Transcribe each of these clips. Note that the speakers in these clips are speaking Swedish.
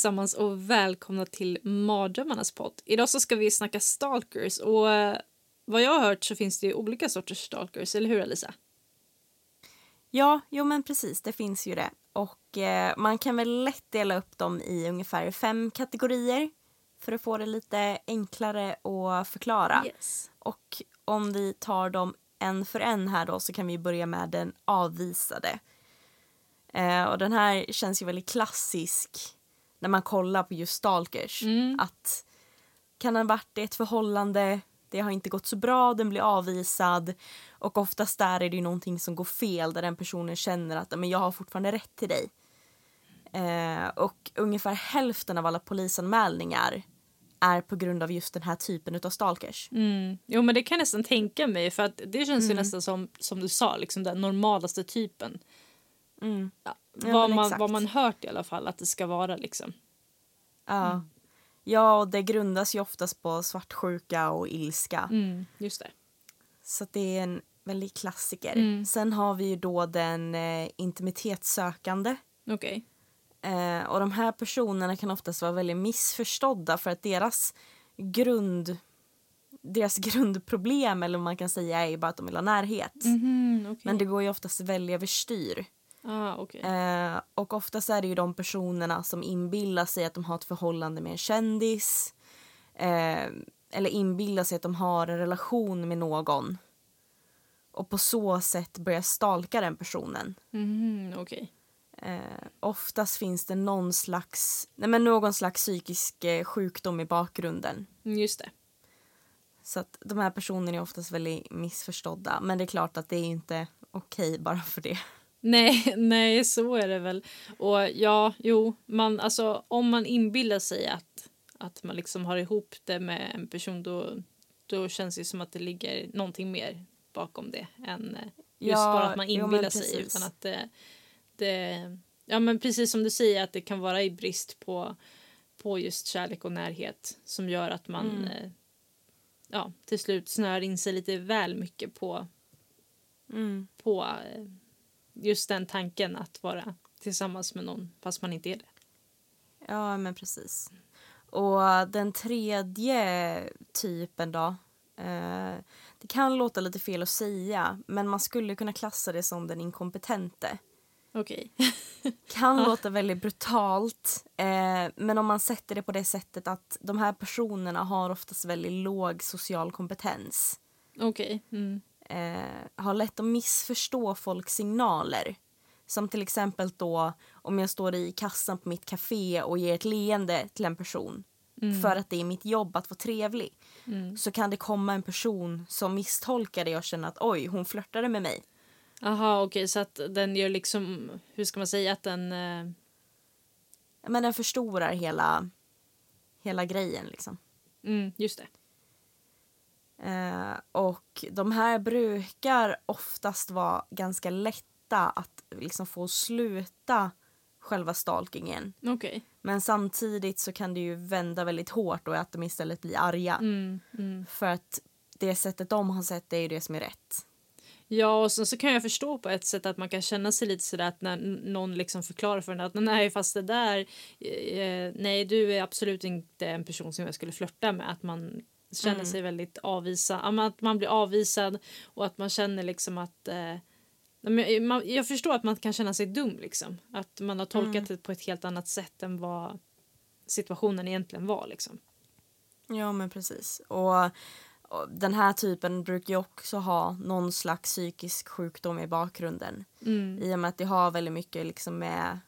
allesammans och välkomna till Mardrömmarnas podd. Idag så ska vi snacka stalkers och eh, vad jag har hört så finns det ju olika sorters stalkers, eller hur Alisa? Ja, jo men precis, det finns ju det. Och eh, man kan väl lätt dela upp dem i ungefär fem kategorier för att få det lite enklare att förklara. Yes. Och om vi tar dem en för en här då så kan vi börja med den avvisade. Eh, och den här känns ju väldigt klassisk när man kollar på just stalkers. Att kan ha varit i ett förhållande, det har inte gått så bra, den blir avvisad och oftast där är det ju någonting som går fel där den personen känner att men jag har fortfarande rätt till dig. Eh, och ungefär hälften av alla polisanmälningar är på grund av just den här typen av stalkers. Mm. Jo men det kan jag nästan tänka mig för att det känns ju nästan som, som du sa, liksom den normalaste typen. Mm. Ja, vad, man, exakt. vad man hört i alla fall att det ska vara liksom. Ja. ja, och det grundas ju oftast på svartsjuka och ilska. Mm, just det. Så det är en väldigt klassiker. Mm. Sen har vi ju då den eh, intimitetssökande. Okej. Eh, och de här personerna kan oftast vara väldigt missförstådda för att deras grund deras grundproblem eller man kan säga är bara att de vill ha närhet. Mhm, okej. Men det går ju oftast väldigt överstyr. Ah, okej. Eh, och oftast är det ju de personerna som inbillar sig att de har ett förhållande med en kändis. Eh, eller inbillar sig att de har en relation med någon. Och på så sätt börjar stalka den personen. Mhm, okej. Eh, oftast finns det någon slags, nej men någon slags psykisk eh, sjukdom i bakgrunden. Mm, Just det. Så att de här personerna är oftast väldigt missförstådda. Men det är klart att det är inte okej bara för det. Nej, nej, så är det väl. Och ja, jo, man, alltså, om man inbillar sig att, att man liksom har ihop det med en person då, då känns det som att det ligger någonting mer bakom det än eh, just Ja, bara att man jo, inbillar sig. precis. Utan att det, det, ja, men precis som du säger, att det kan vara i brist på, på just kärlek och närhet som gör att man Mm. eh, ja, till slut snör in sig lite väl mycket på, Mm. på eh, just den tanken att vara tillsammans med någon fast man inte är det. Ja, men precis. Och den tredje typen då. Eh, det kan låta lite fel att säga, men man skulle kunna klassa det som den inkompetente. Okej. Kan låta väldigt brutalt, eh, men om man sätter det på det sättet att de här personerna har oftast väldigt låg social kompetens. Okej. Mm. Eh, har lätt att missförstå folks signaler. Som till exempel då om jag står i kassan på mitt café och ger ett leende till en person för att det är mitt jobb att vara trevlig. Så kan det komma en person som misstolkar det och känner att oj, hon flörtade med mig. Aha, okej, så att den gör liksom, hur ska man säga att den, eh, Men den förstorar hela, hela grejen liksom. mm, just det. Eh, och de här brukar oftast vara ganska lätta att liksom få sluta själva stalkingen. Okej. Men samtidigt så kan det ju vända väldigt hårt och att de istället blir arga. Mm, mm. För att det sättet de har sett det är ju det som är rätt. Ja, och sen så kan jag förstå på ett sätt att man kan känna sig lite sådär att när någon liksom förklarar för en att nej, fast det där, eh, nej, du är absolut inte en person som jag skulle flörta med. Att man känner Mm. sig väldigt avvisad, att man blir avvisad och att man känner liksom att eh, man, jag förstår att man kan känna sig dum. liksom. Att man har tolkat det på ett helt annat sätt än vad situationen egentligen var. Liksom. Ja, men precis. Och, och den här typen brukar ju också ha någon slags psykisk sjukdom i bakgrunden. Mm. I och med att det har väldigt mycket liksom med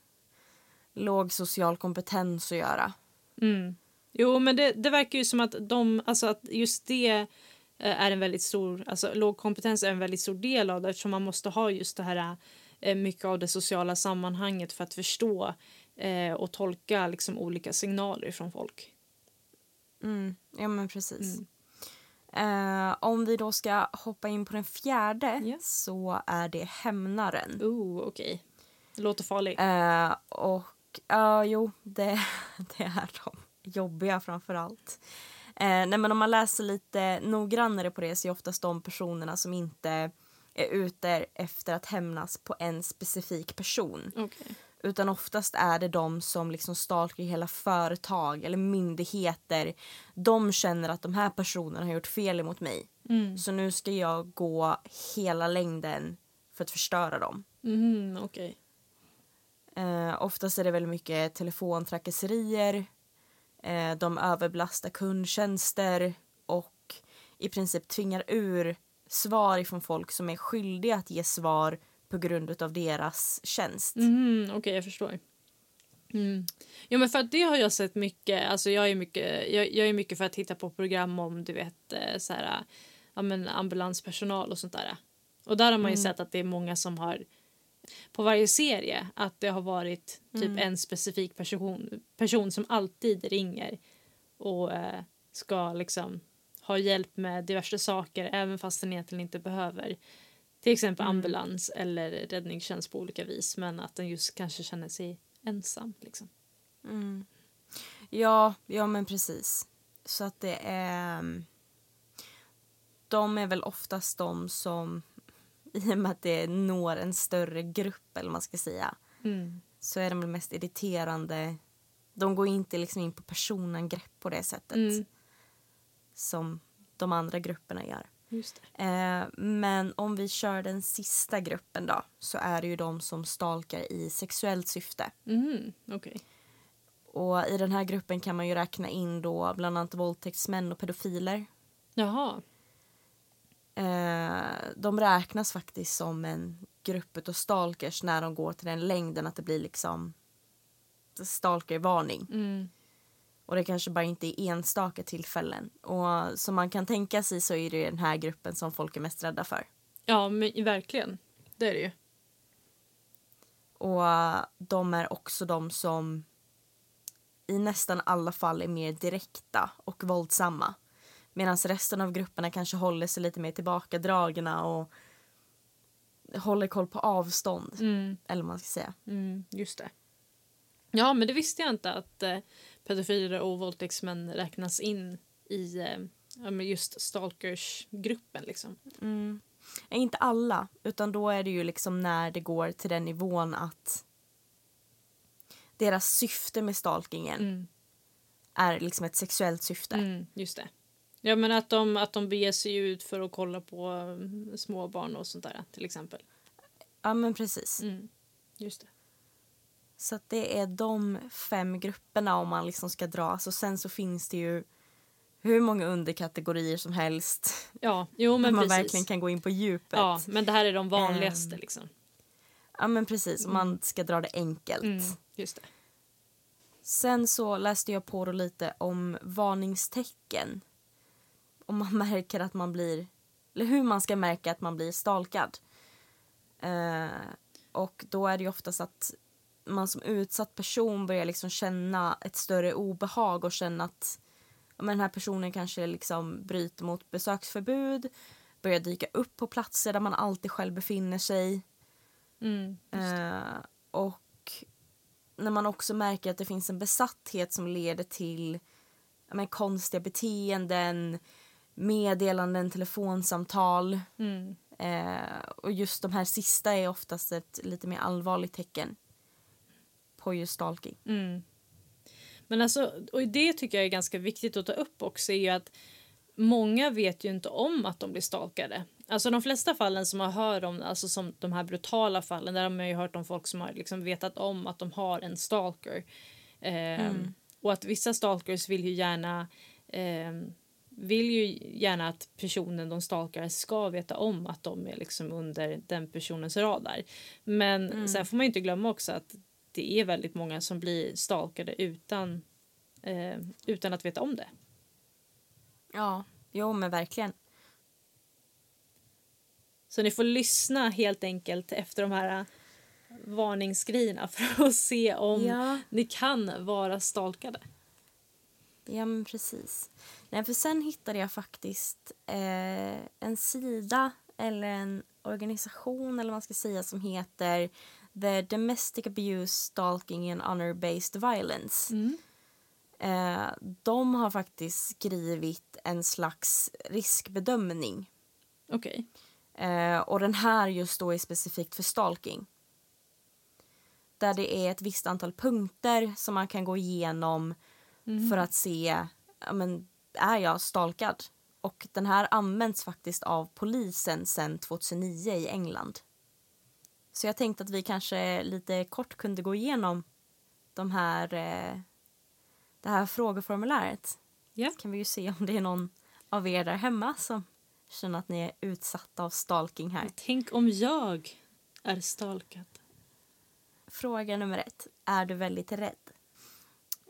låg social kompetens att göra. Mm. Jo, men det, det verkar ju som att, de, alltså att just det eh, är en väldigt stor, alltså låg kompetens är en väldigt stor del av det eftersom man måste ha just det här eh, mycket av det sociala sammanhanget för att förstå eh, och tolka liksom olika signaler från folk. Mm. Ja, men precis. Mm. Eh, om vi då ska hoppa in på den fjärde Ja. så är det hämnaren. Oh, okej. Det låter farligt. Eh, och ja, jo, det, det är de jobbiga framför allt. Eh, nej, men om man läser lite noggrannare på det så är oftast de personerna som inte är ute efter att hämnas på en specifik person. Okej. Utan oftast är det de som liksom stalkar hela företag eller myndigheter. De känner att de här personerna har gjort fel emot mig. Mm. Så nu ska jag gå hela längden för att förstöra dem. Mm, okej. Eh, oftast är det väldigt mycket telefontrakasserier. Eh, de överbelastar kundtjänster och i princip tvingar ur svar ifrån folk som är skyldiga att ge svar på grund av deras tjänst. Mm, Okej, jag förstår. Mm. Jo, men för att det har jag sett mycket. Alltså jag är mycket, jag, jag är mycket för att titta på program om du vet eh, så här, ja, men ambulanspersonal och sånt där. Och där har man ju sett att det är många som har på varje serie att det har varit typ en specifik person, person som alltid ringer och eh, ska liksom ha hjälp med diverse saker även fast den egentligen inte behöver till exempel ambulans eller räddningstjänst på olika vis men att den just kanske känner sig ensam. Liksom. Ja, ja men precis. Så att det är... mm, De är väl oftast de som, i och med att det når en större grupp eller man ska säga, Mm. så är de väl mest irriterande. De går inte liksom in på personangrepp på det sättet Mm. som de andra grupperna gör. Eh, men om vi kör den sista gruppen då så är det ju de som stalkar i sexuellt syfte. Mm, Okej. Och i den här gruppen kan man ju räkna in då bland annat våldtäktsmän och pedofiler. Jaha. Eh, de räknas faktiskt som en grupp av stalkers när de går till den längden att det blir liksom stalkervarning. Mm. Och det kanske bara inte är enstaka tillfällen. Och som man kan tänka sig så är det den här gruppen som folk är mest rädda för. Ja, men verkligen. Det är det ju. Och de är också de som i nästan alla fall är mer direkta och våldsamma. Medan resten av grupperna kanske håller sig lite mer tillbakadragna och håller koll på avstånd. Mm. Eller vad man ska säga. Mm, just det. Ja, men det visste jag inte att eh, pedofiler och våldtäktsmän räknas in i eh, just stalkersgruppen. Liksom. Mm. Eh, Inte alla, utan då är det ju liksom när det går till den nivån att deras syfte med stalkingen Mm. är liksom ett sexuellt syfte. Mm, just det. Ja, men att de, att de beger sig ut för att kolla på mm, små barn och sånt där till exempel. Ja men precis. Mm, just det. Så det är de fem grupperna om man liksom ska dra. Så sen så finns det ju hur många underkategorier som helst. Ja, jo men man precis. verkligen kan gå in på djupet. Ja, men det här är de vanligaste Ehm, liksom. Ja, men precis, om man ska dra det enkelt. Mm, just det. Sen så läste jag på lite om varningstecken. Om man märker att man blir, eller hur man ska märka att man blir stalkad. Eh, och då är det ju oftast att man som utsatt person börjar liksom känna ett större obehag och känna att men den här personen kanske liksom bryter mot besöksförbud, börjar dyka upp på platser där man alltid själv befinner sig. Mm, Eh, och när man också märker att det finns en besatthet som leder till men, konstiga beteenden, meddelanden, telefonsamtal. mm, Eh, och just de här sista är oftast ett lite mer allvarligt tecken på just stalking. mm. Men alltså, och det tycker jag är ganska viktigt att ta upp också är ju att många vet ju inte om att de blir stalkade. Alltså de flesta fallen som man hör om, alltså som de här brutala fallen, där har man ju hört om folk som har liksom vetat om att de har en stalker. Eh, Och att vissa stalkers vill ju gärna eh, vill ju gärna att personen de stalkar ska veta om att de är liksom under den personens radar. Men sen får man ju inte glömma också att det är väldigt många som blir stalkade utan, eh, utan att veta om det. Ja, jo men verkligen. Så ni får lyssna helt enkelt efter de här äh, varningsgrejerna för att se om Ja. ni kan vara stalkade. Ja, men precis. Nej, för sen hittade jag faktiskt eh, en sida eller en organisation eller vad man ska säga som heter The Domestic Abuse Stalking and Honor-Based Violence. Eh, de har faktiskt skrivit en slags riskbedömning. Okej. Eh, och den här just då är specifikt för stalking. Där det är ett visst antal punkter som man kan gå igenom för att se, men, är jag stalkad? Och den här används faktiskt av polisen sedan 2009 i England. Så jag tänkte att vi kanske lite kort kunde gå igenom de här, eh, det här frågeformuläret. Ja. Så kan vi ju se om det är någon av er där hemma som känner att ni är utsatta av stalking här. Tänk om jag är stalkad. Fråga nummer ett. Är du väldigt rädd?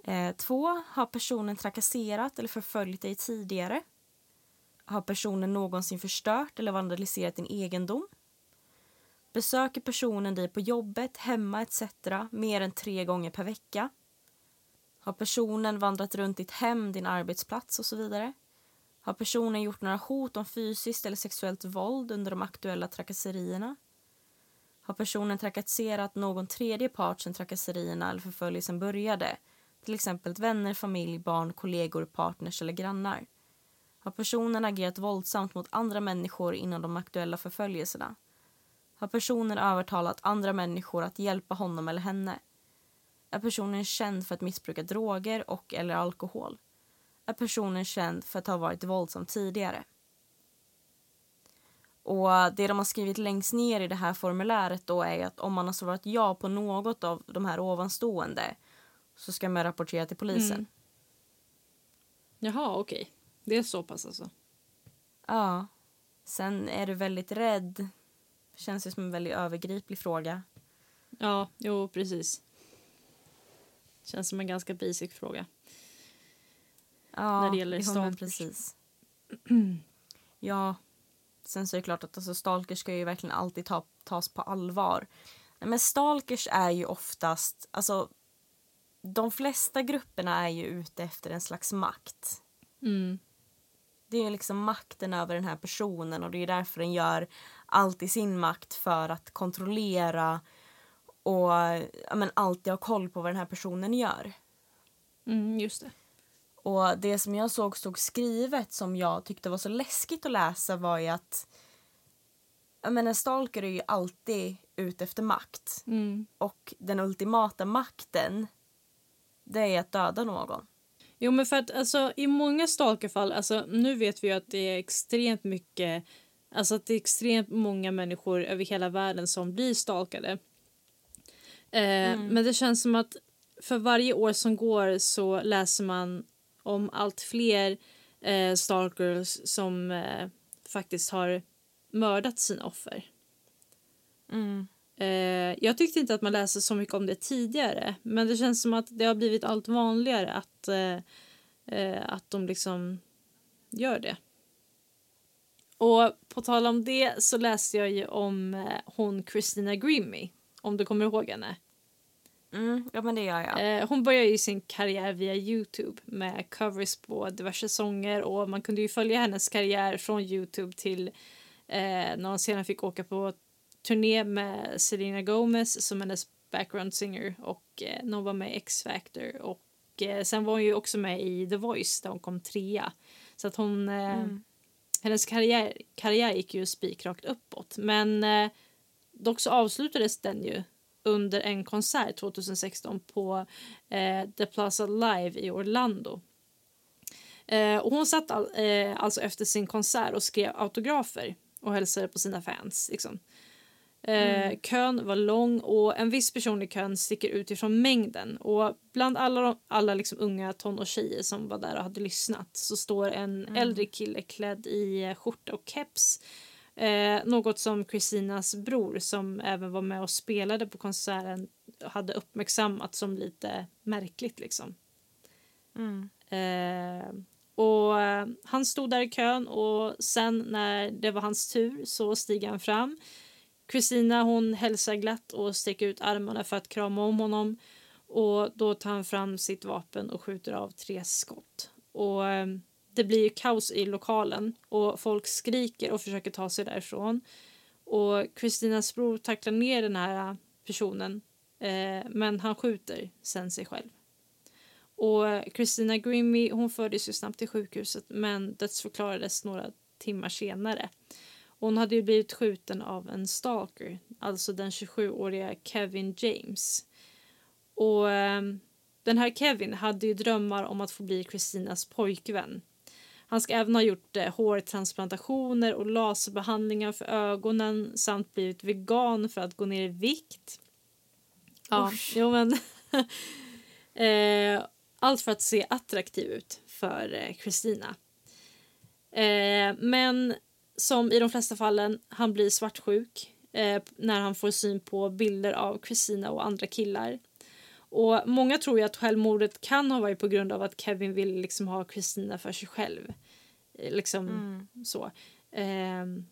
Eh, två. Har personen trakasserat eller förföljt dig tidigare? Har personen någonsin förstört eller vandaliserat din egendom? Besöker personen dig på jobbet, hemma etc. mer än tre gånger per vecka? Har personen vandrat runt ditt hem, din arbetsplats och så vidare? Har personen gjort några hot om fysiskt eller sexuellt våld under de aktuella trakasserierna? Har personen trakasserat någon tredje part sedan trakasserierna eller förföljelsen började? Till exempel vänner, familj, barn, kollegor, partners eller grannar. Har personen agerat våldsamt mot andra människor innan de aktuella förföljelserna? Har personen övertalat andra människor att hjälpa honom eller henne? Är personen känd för att missbruka droger och eller alkohol? Är personen känd för att ha varit våldsam tidigare? Och det de har skrivit längst ner i det här formuläret då är att om man har svarat ja på något av de här ovanstående så ska man rapportera till polisen. Mm. Jaha, okej. Det är så pass alltså. Ja. Sen är du väldigt rädd. Känns ju som en väldigt övergriplig fråga. Ja, jo precis. Känns som en ganska basic fråga. Ja, När det gäller jo, stalkers. precis. ja. Sen så är det klart att alltså, stalkers ska ju verkligen alltid ta, tas på allvar. Men stalkers är ju oftast, alltså de flesta grupperna är ju ute efter en slags makt. Mm. Det är liksom makten över den här personen och det är därför den gör allt i sin makt för att kontrollera och ja, men, alltid ha koll på vad den här personen gör. Mm, just det. Och det som jag såg stod skrivet som jag tyckte var så läskigt att läsa var ju att menar, en stalker är ju alltid ute efter makt. Mm. Och den ultimata makten det är att döda någon. Jo, men för att alltså, i många stalkerfall, alltså, nu vet vi ju att det är extremt mycket, alltså att det är extremt många människor över hela världen som blir stalkade. Eh, Men det känns som att för varje år som går så läser man om allt fler eh, stalkers som eh, faktiskt har mördat sina offer. Mm. Eh, jag tyckte inte att man läste så mycket om det tidigare men det känns som att det har blivit allt vanligare att, eh, eh, att de liksom gör det. Och på tal om det så läste jag ju om hon Christina Grimmie, om du kommer ihåg henne. Mm, ja, men det gör jag. Hon började ju sin karriär via Youtube med covers på diverse sånger och man kunde ju följa hennes karriär från Youtube till eh, när hon sedan fick åka på turné med Selena Gomez som hennes background singer och eh, när hon var med i X-Factor och eh, sen var hon ju också med i The Voice där hon kom trea. Så att hon, eh, hennes karriär, karriär gick ju spikrakt uppåt men eh, dock så avslutades den ju under en konsert 2016 på eh, The Plaza Live i Orlando. Eh, och hon satt all, eh, alltså efter sin konsert och skrev autografer och hälsade på sina fans. Liksom. Eh, kön var lång och en viss person i kön sticker ut ifrån mängden. Och bland alla, de- alla liksom unga tonårstjejer som var där och hade lyssnat så står en äldre kille klädd i eh, skjorta och keps. Eh, något som Christinas bror som även var med och spelade på konserten hade uppmärksammat som lite märkligt liksom. Eh, och eh, han stod där i kön och sen när det var hans tur så stiger han fram. Kristina hon hälsar glatt och sträcker ut armarna för att krama om honom. Och då tar han fram sitt vapen och skjuter av tre skott. Och eh, det blir ju kaos i lokalen och folk skriker och försöker ta sig därifrån. Och Kristinas bror tacklar ner den här eh, personen eh, men han skjuter sen sig själv. Och eh, Christina Grimmy hon fördes ju snabbt till sjukhuset men dödsförklarades några timmar senare. Hon hade ju blivit skjuten av en stalker, alltså den 27-åriga Kevin James. Och ehm, den här Kevin hade ju drömmar om att få bli Christinas pojkvän. Han ska även ha gjort eh, hårtransplantationer och laserbehandlingar för ögonen samt blivit vegan för att gå ner i vikt. Ja, Usch. jo men... eh, allt för att se attraktiv ut för eh, Christina. Eh, men som i de flesta fallen, han blir svartsjuk eh, när han får syn på bilder av Christina och andra killar. Och Många tror ju att självmordet kan ha varit på grund av att Kevin vill liksom ha Christina för sig själv. Eh, Liksom så. Ehm,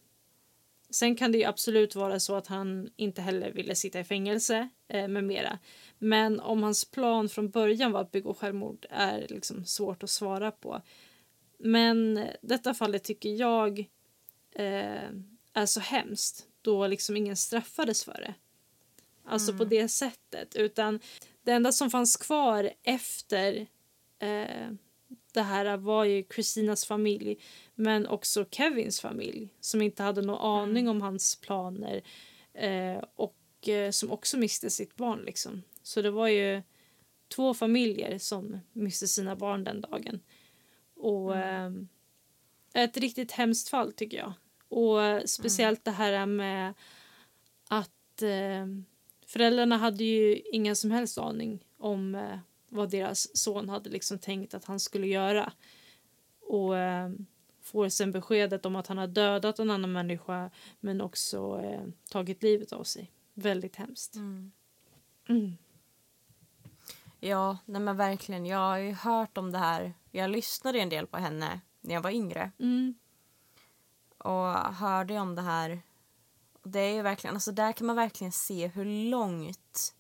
sen kan det ju absolut vara så att han inte heller ville sitta i fängelse eh, med mera. Men om hans plan från början var att begå självmord är liksom svårt att svara på. Men detta fallet tycker jag eh, är så hemskt då liksom ingen straffades för det. Alltså på det sättet. Utan det enda som fanns kvar efter eh, det här var ju Christinas familj men också Kevins familj som inte hade någon aning om hans planer eh, och eh, som också miste sitt barn. Liksom. Så det var ju två familjer som miste sina barn den dagen. Och eh, ett riktigt hemskt fall tycker jag. Och speciellt det här med att eh, föräldrarna hade ju ingen som helst aning om eh, vad deras son hade liksom tänkt att han skulle göra. Och eh, får sen beskedet om att han har dödat en annan människa men också eh, tagit livet av sig. Väldigt hemskt. Mm. Ja, nej men verkligen. Jag har ju hört om det här. Jag lyssnade en del på henne när jag var yngre Mm. och hörde om det här. Det är ju verkligen, alltså där kan man verkligen se hur långt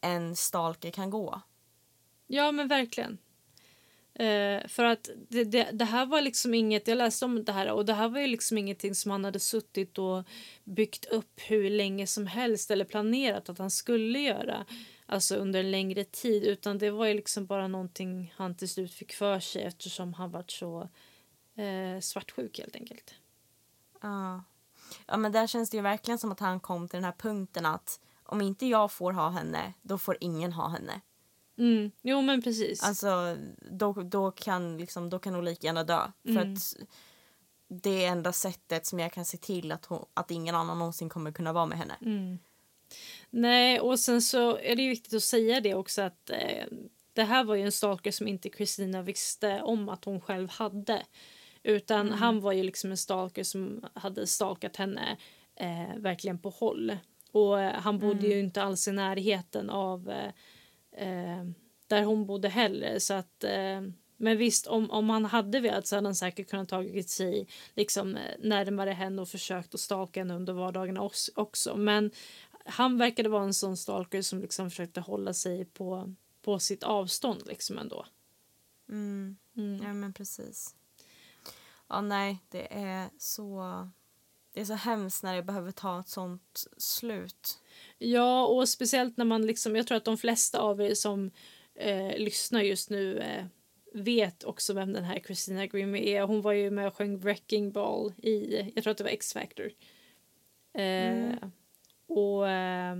en stalker kan gå. Ja, men verkligen. Eh, för att det, det, det här var liksom inget, jag läste om det här och det här var ju liksom ingenting som han hade suttit och byggt upp hur länge som helst eller planerat att han skulle göra. Alltså under en längre tid utan det var ju liksom bara någonting han till slut fick för sig eftersom han var så eh, svartsjuk helt enkelt. Ja. ja, men där känns det ju verkligen som att han kom till den här punkten att om inte jag får ha henne, då får ingen ha henne. Mm. Jo men precis. Alltså, då, då, kan, liksom, då kan hon lika gärna dö. För att det är enda sättet som jag kan se till att, hon, att ingen annan någonsin kommer kunna vara med henne. Nej, och sen så är det ju viktigt att säga det också att eh, det här var ju en stalker som inte Christina visste om att hon själv hade. Utan han var ju liksom en stalker som hade stalkat henne eh, verkligen på håll. Och eh, han bodde ju inte alls i närheten av eh, eh, där hon bodde heller. Så att, eh, men visst, om, om han hade velat så hade han säkert kunnat tagit sig liksom, närmare henne och försökt att stalka henne under vardagarna också. Men han verkade vara en sån stalker som liksom försökte hålla sig på, på sitt avstånd liksom ändå. Mm. Ja, men precis. Ja, nej, det är så... Det är så hemskt när det behöver ta ett sånt slut. Ja, och speciellt när man liksom, jag tror att de flesta av er som eh, lyssnar just nu eh, vet också vem den här Christina Grimmie är. Hon var ju med och sjöng Wrecking Ball i, jag tror att det var X-Factor. Eh, Och eh,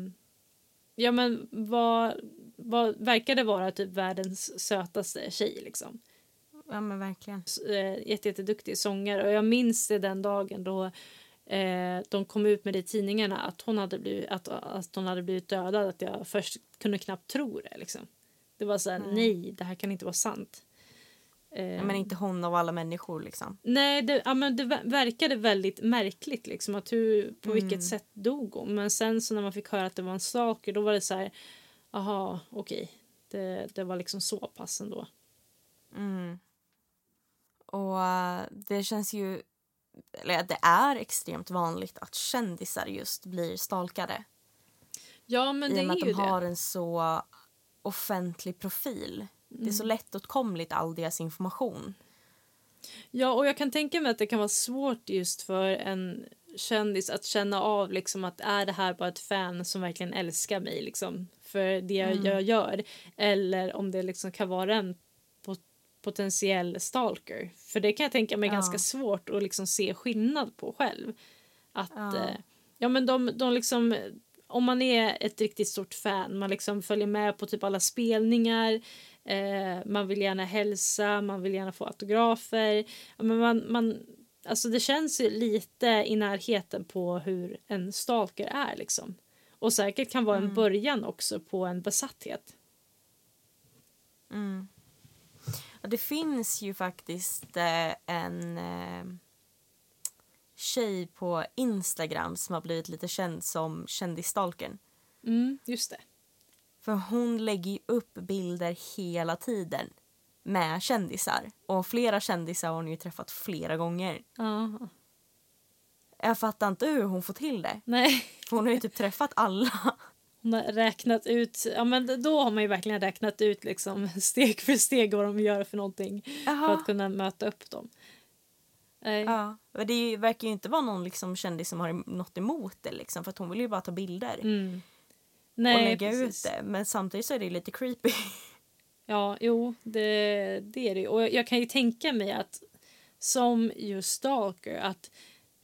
ja men vad, vad verkade vara typ världens sötaste tjej liksom. Ja, men verkligen. eh, jätte, jätteduktig sångare och jag minns det den dagen då eh, de kom ut med det i tidningarna att hon hade blivit, att, att hon hade blivit dödad att jag först kunde knappt tro det. Liksom. Det var så här, nej, det här kan inte vara sant. Eh, Men inte hon av alla människor liksom. Nej, det, ja, men det ver- verkade väldigt märkligt liksom, att hur, på vilket sätt dog hon. Men sen så när man fick höra att det var en stalker då var det så här, aha, okej. Det, det var liksom så pass ändå. Och eh, det känns ju... Eller det är extremt vanligt att kändisar just blir stalkade. Ja, men det I och med är att ju de det. har en så offentlig profil. Det är Mm. så lättåtkomligt all deras information. Ja, och jag kan tänka mig att det kan vara svårt just för en kändis att känna av liksom att är det här bara ett fan som verkligen älskar mig liksom för det jag, jag gör eller om det liksom kan vara en pot- potentiell stalker. För det kan jag tänka mig Ja. ganska svårt att liksom se skillnad på själv. Att Ja. eh, ja men de, de liksom om man är ett riktigt stort fan, man liksom följer med på typ alla spelningar, eh, man vill gärna hälsa, man vill gärna få autografer. Ja, men man, man, alltså det känns ju lite i närheten på hur en stalker är liksom. Och säkert kan vara en början också på en besatthet. Och det finns ju faktiskt eh, en eh, tjej på Instagram som har blivit lite känd som kändisstalkern. Mm, just det. För hon lägger ju upp bilder hela tiden med kändisar. Och flera kändisar har hon ju träffat flera gånger. Ja. Jag fattar inte hur hon får till det. Nej, För hon har ju typ träffat alla. hon har räknat ut, ja men då har man ju verkligen räknat ut liksom steg för steg vad de gör för någonting för Jaha. att kunna möta upp dem. Nej. Ja. Det verkar ju inte vara någon liksom kändis som har något emot det liksom. För hon vill ju bara ta bilder. Mm. Och Nej, lägga precis. ut det. Men samtidigt så är det lite creepy. Ja, jo, det, det är det. Och jag kan ju tänka mig att som just stalker att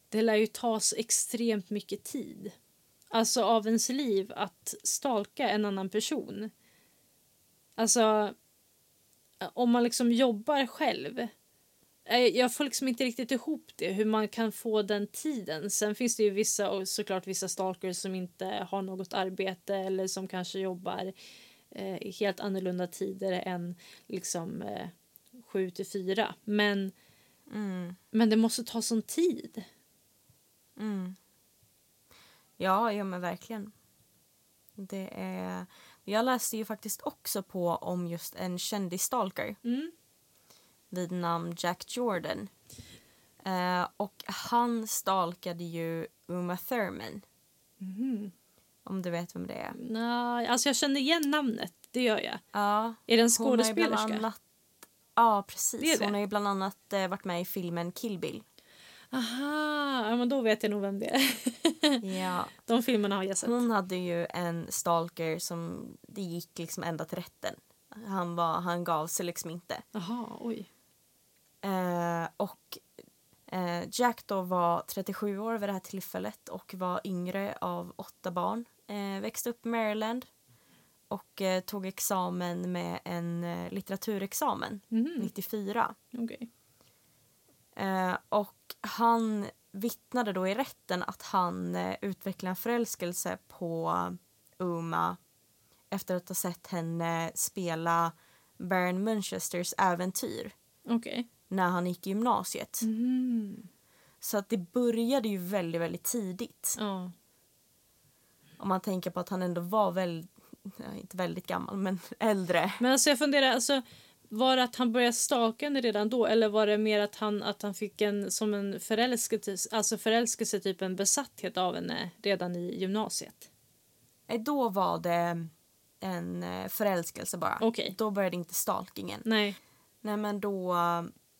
det lär ju ta så extremt mycket tid. Alltså av ens liv att stalka en annan person. Alltså om man liksom jobbar själv. Eh, Jag får liksom inte riktigt ihop det, hur man kan få den tiden. Sen finns det ju vissa, och såklart vissa stalkers som inte har något arbete eller som kanske jobbar eh, helt annorlunda tider än liksom eh, sju till fyra. Men, men det måste ta sån tid. Ja, ja men verkligen. Det är... Jag läste ju faktiskt också på om just en kändisstalker Mm. Vid namn Jack Jordan. Eh, och han stalkade ju Uma Thurman. Om du vet vem det är. Nej, alltså jag känner igen namnet, det gör jag. Ja, Är det en hon skådespelerska? bland annat... Ja, precis. Det det. Hon har ju bland annat eh, varit med i filmen Kill Bill. Aha, ja, men då vet jag nog vem det är. Ja. De filmerna har jag sett. Hon hade ju en stalker som det gick liksom ända till rätten. Han, var, han gav sig liksom inte. Jaha, oj. Eh, och eh, Jack då var 37 år vid det här tillfället och var yngre av åtta barn. Eh, växte upp i Maryland och eh, tog examen med en eh, litteraturexamen Mhm, 94. okej. Eh, och han vittnade då i rätten att han eh, utvecklade en förälskelse på Uma efter att ha sett henne spela Baron Munchesters äventyr Okej. När han gick i gymnasiet. Mm. Så att det började ju väldigt, väldigt tidigt. Ja. Om man tänker på att han ändå var väldigt, inte väldigt gammal, men äldre. Men alltså jag funderar, alltså, var det att han började stalka henne redan då eller var det mer att han, att han fick en som en förälskelse, alltså förälskelse, typ en besatthet av henne redan i gymnasiet? Då var det en eh, förälskelse bara. Okej. Då började inte stalkingen. Nej. Nej men då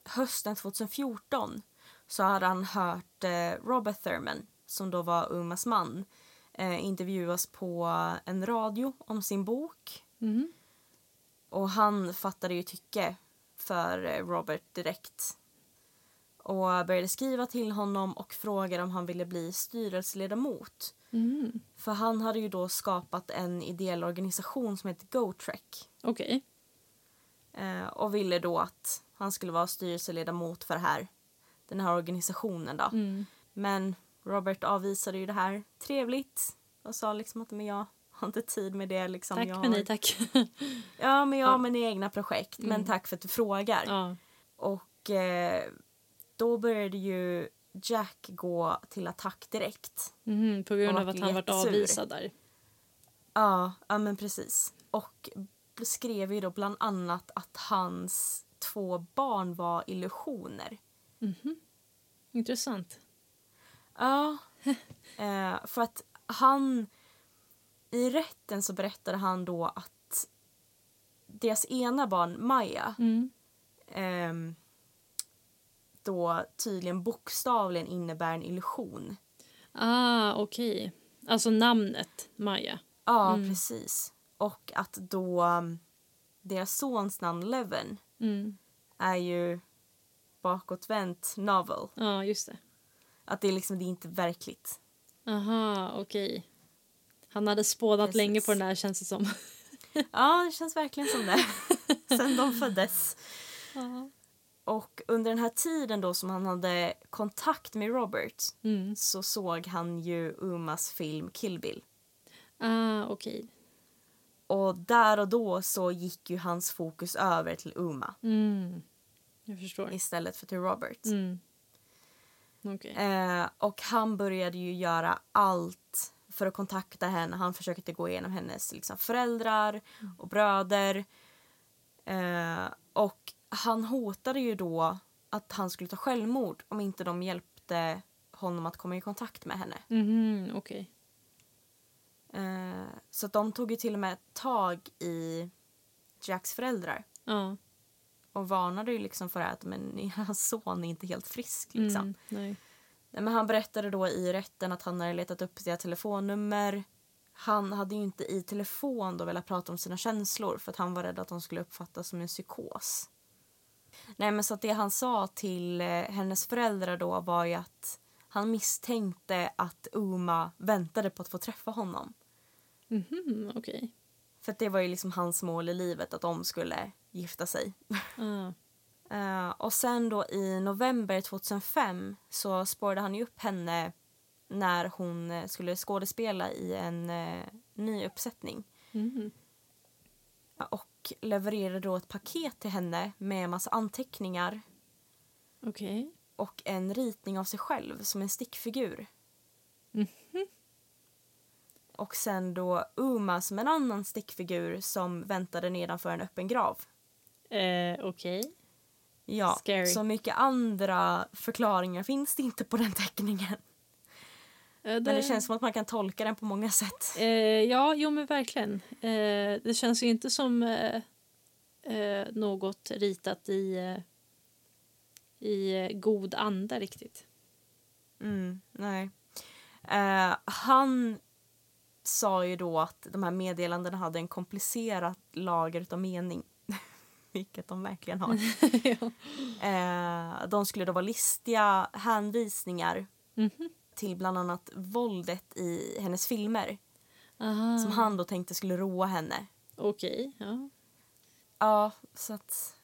hösten 2014 så hade han hört eh, Robert Thurman som då var Umas man eh, intervjuas på en radio om sin bok. Mhm. Och han fattade ju tycke för eh, Robert direkt. Och började skriva till honom och frågade om han ville bli styrelseledamot. Mm. För han hade ju då skapat en ideell organisation som heter GoTrek. Okej. Eh, och ville då att han skulle vara styrelseledamot för det här, den här organisationen. Då. Mm. Men Robert avvisade ju det här trevligt och sa liksom att men jag har inte tid med det. Liksom. Tack jag men har... nej tack. Ja, men jag har Ja. mina egna projekt. Men Mm. tack för att du frågar. ja. Och eh, då började ju Jack gå till attack direkt. Mhm, på grund av att han varit avvisad där. Ja, ja men precis. Och skrev ju då bland annat att hans två barn var illusioner. Intressant. Ja, eh, för att han... I rätten så berättade han då att deras ena barn, Maja, Mm. ehm, då tydligen bokstavligen innebär en illusion. Ah, okej. Alltså namnet Maja. Ja, precis. Och att då um, deras sons namn Leven Mm. är ju bakåtvänt novel. Ja, just det. Att det är liksom det är inte verkligt. Aha, okej. Han hade spånat Precis. länge på den här känns det som. Ja, det känns verkligen som det. Sen de föddes. Ja. Och under den här tiden då som han hade kontakt med Robert Mm. så såg han ju Umas film Kill Bill. Ah, okej. Och där och då så gick ju hans fokus över till Uma Mm. Jag förstår. istället för till Robert. Mm. Okej. Eh, och han började ju göra allt för att kontakta henne. Han försökte gå igenom hennes liksom, föräldrar och bröder. Eh, och han hotade ju då att han skulle ta självmord om inte de hjälpte honom att komma i kontakt med henne. Mhm, okej. Eh, så de tog ju till och med tag i Jacks föräldrar Ja. och varnade ju liksom för att men, hans son är inte helt frisk. Liksom. Mm, nej. Men han berättade då i rätten att han hade letat upp deras telefonnummer. Han hade ju inte i telefon då velat prata om sina känslor för att han var rädd att de skulle uppfattas som en psykos. Nej men så att det han sa till eh, hennes föräldrar då var ju att han misstänkte att Uma väntade på att få träffa honom. Mhm, okej. För att det var ju liksom hans mål i livet att de skulle gifta sig. Ah. Eh, och sen då i november 2005 så spårade han ju upp henne när hon eh, skulle skådespela i en eh, ny uppsättning. Ja, Och levererade då ett paket till henne med en massa anteckningar Okej. Och en ritning av sig själv som en stickfigur. Och sen då Uma som en annan stickfigur som väntade nedanför en öppen grav. Eh, okej. Ja, Scary. så mycket andra förklaringar finns det inte på den teckningen. Eh, Men det känns som att man kan tolka den på många sätt. Eh, ja, jo men verkligen. Eh, det känns ju inte som eh, eh, något ritat i, i god anda riktigt. Mm, nej. Eh, han sa ju då att de här meddelandena hade en komplicerat lager av mening. Vilket de verkligen har. ja. Eh, de skulle då vara listiga hänvisningar Mhm. till bland annat våldet i hennes filmer. Aha. Som han då tänkte skulle roa henne. Okej, ja. Ja, så att...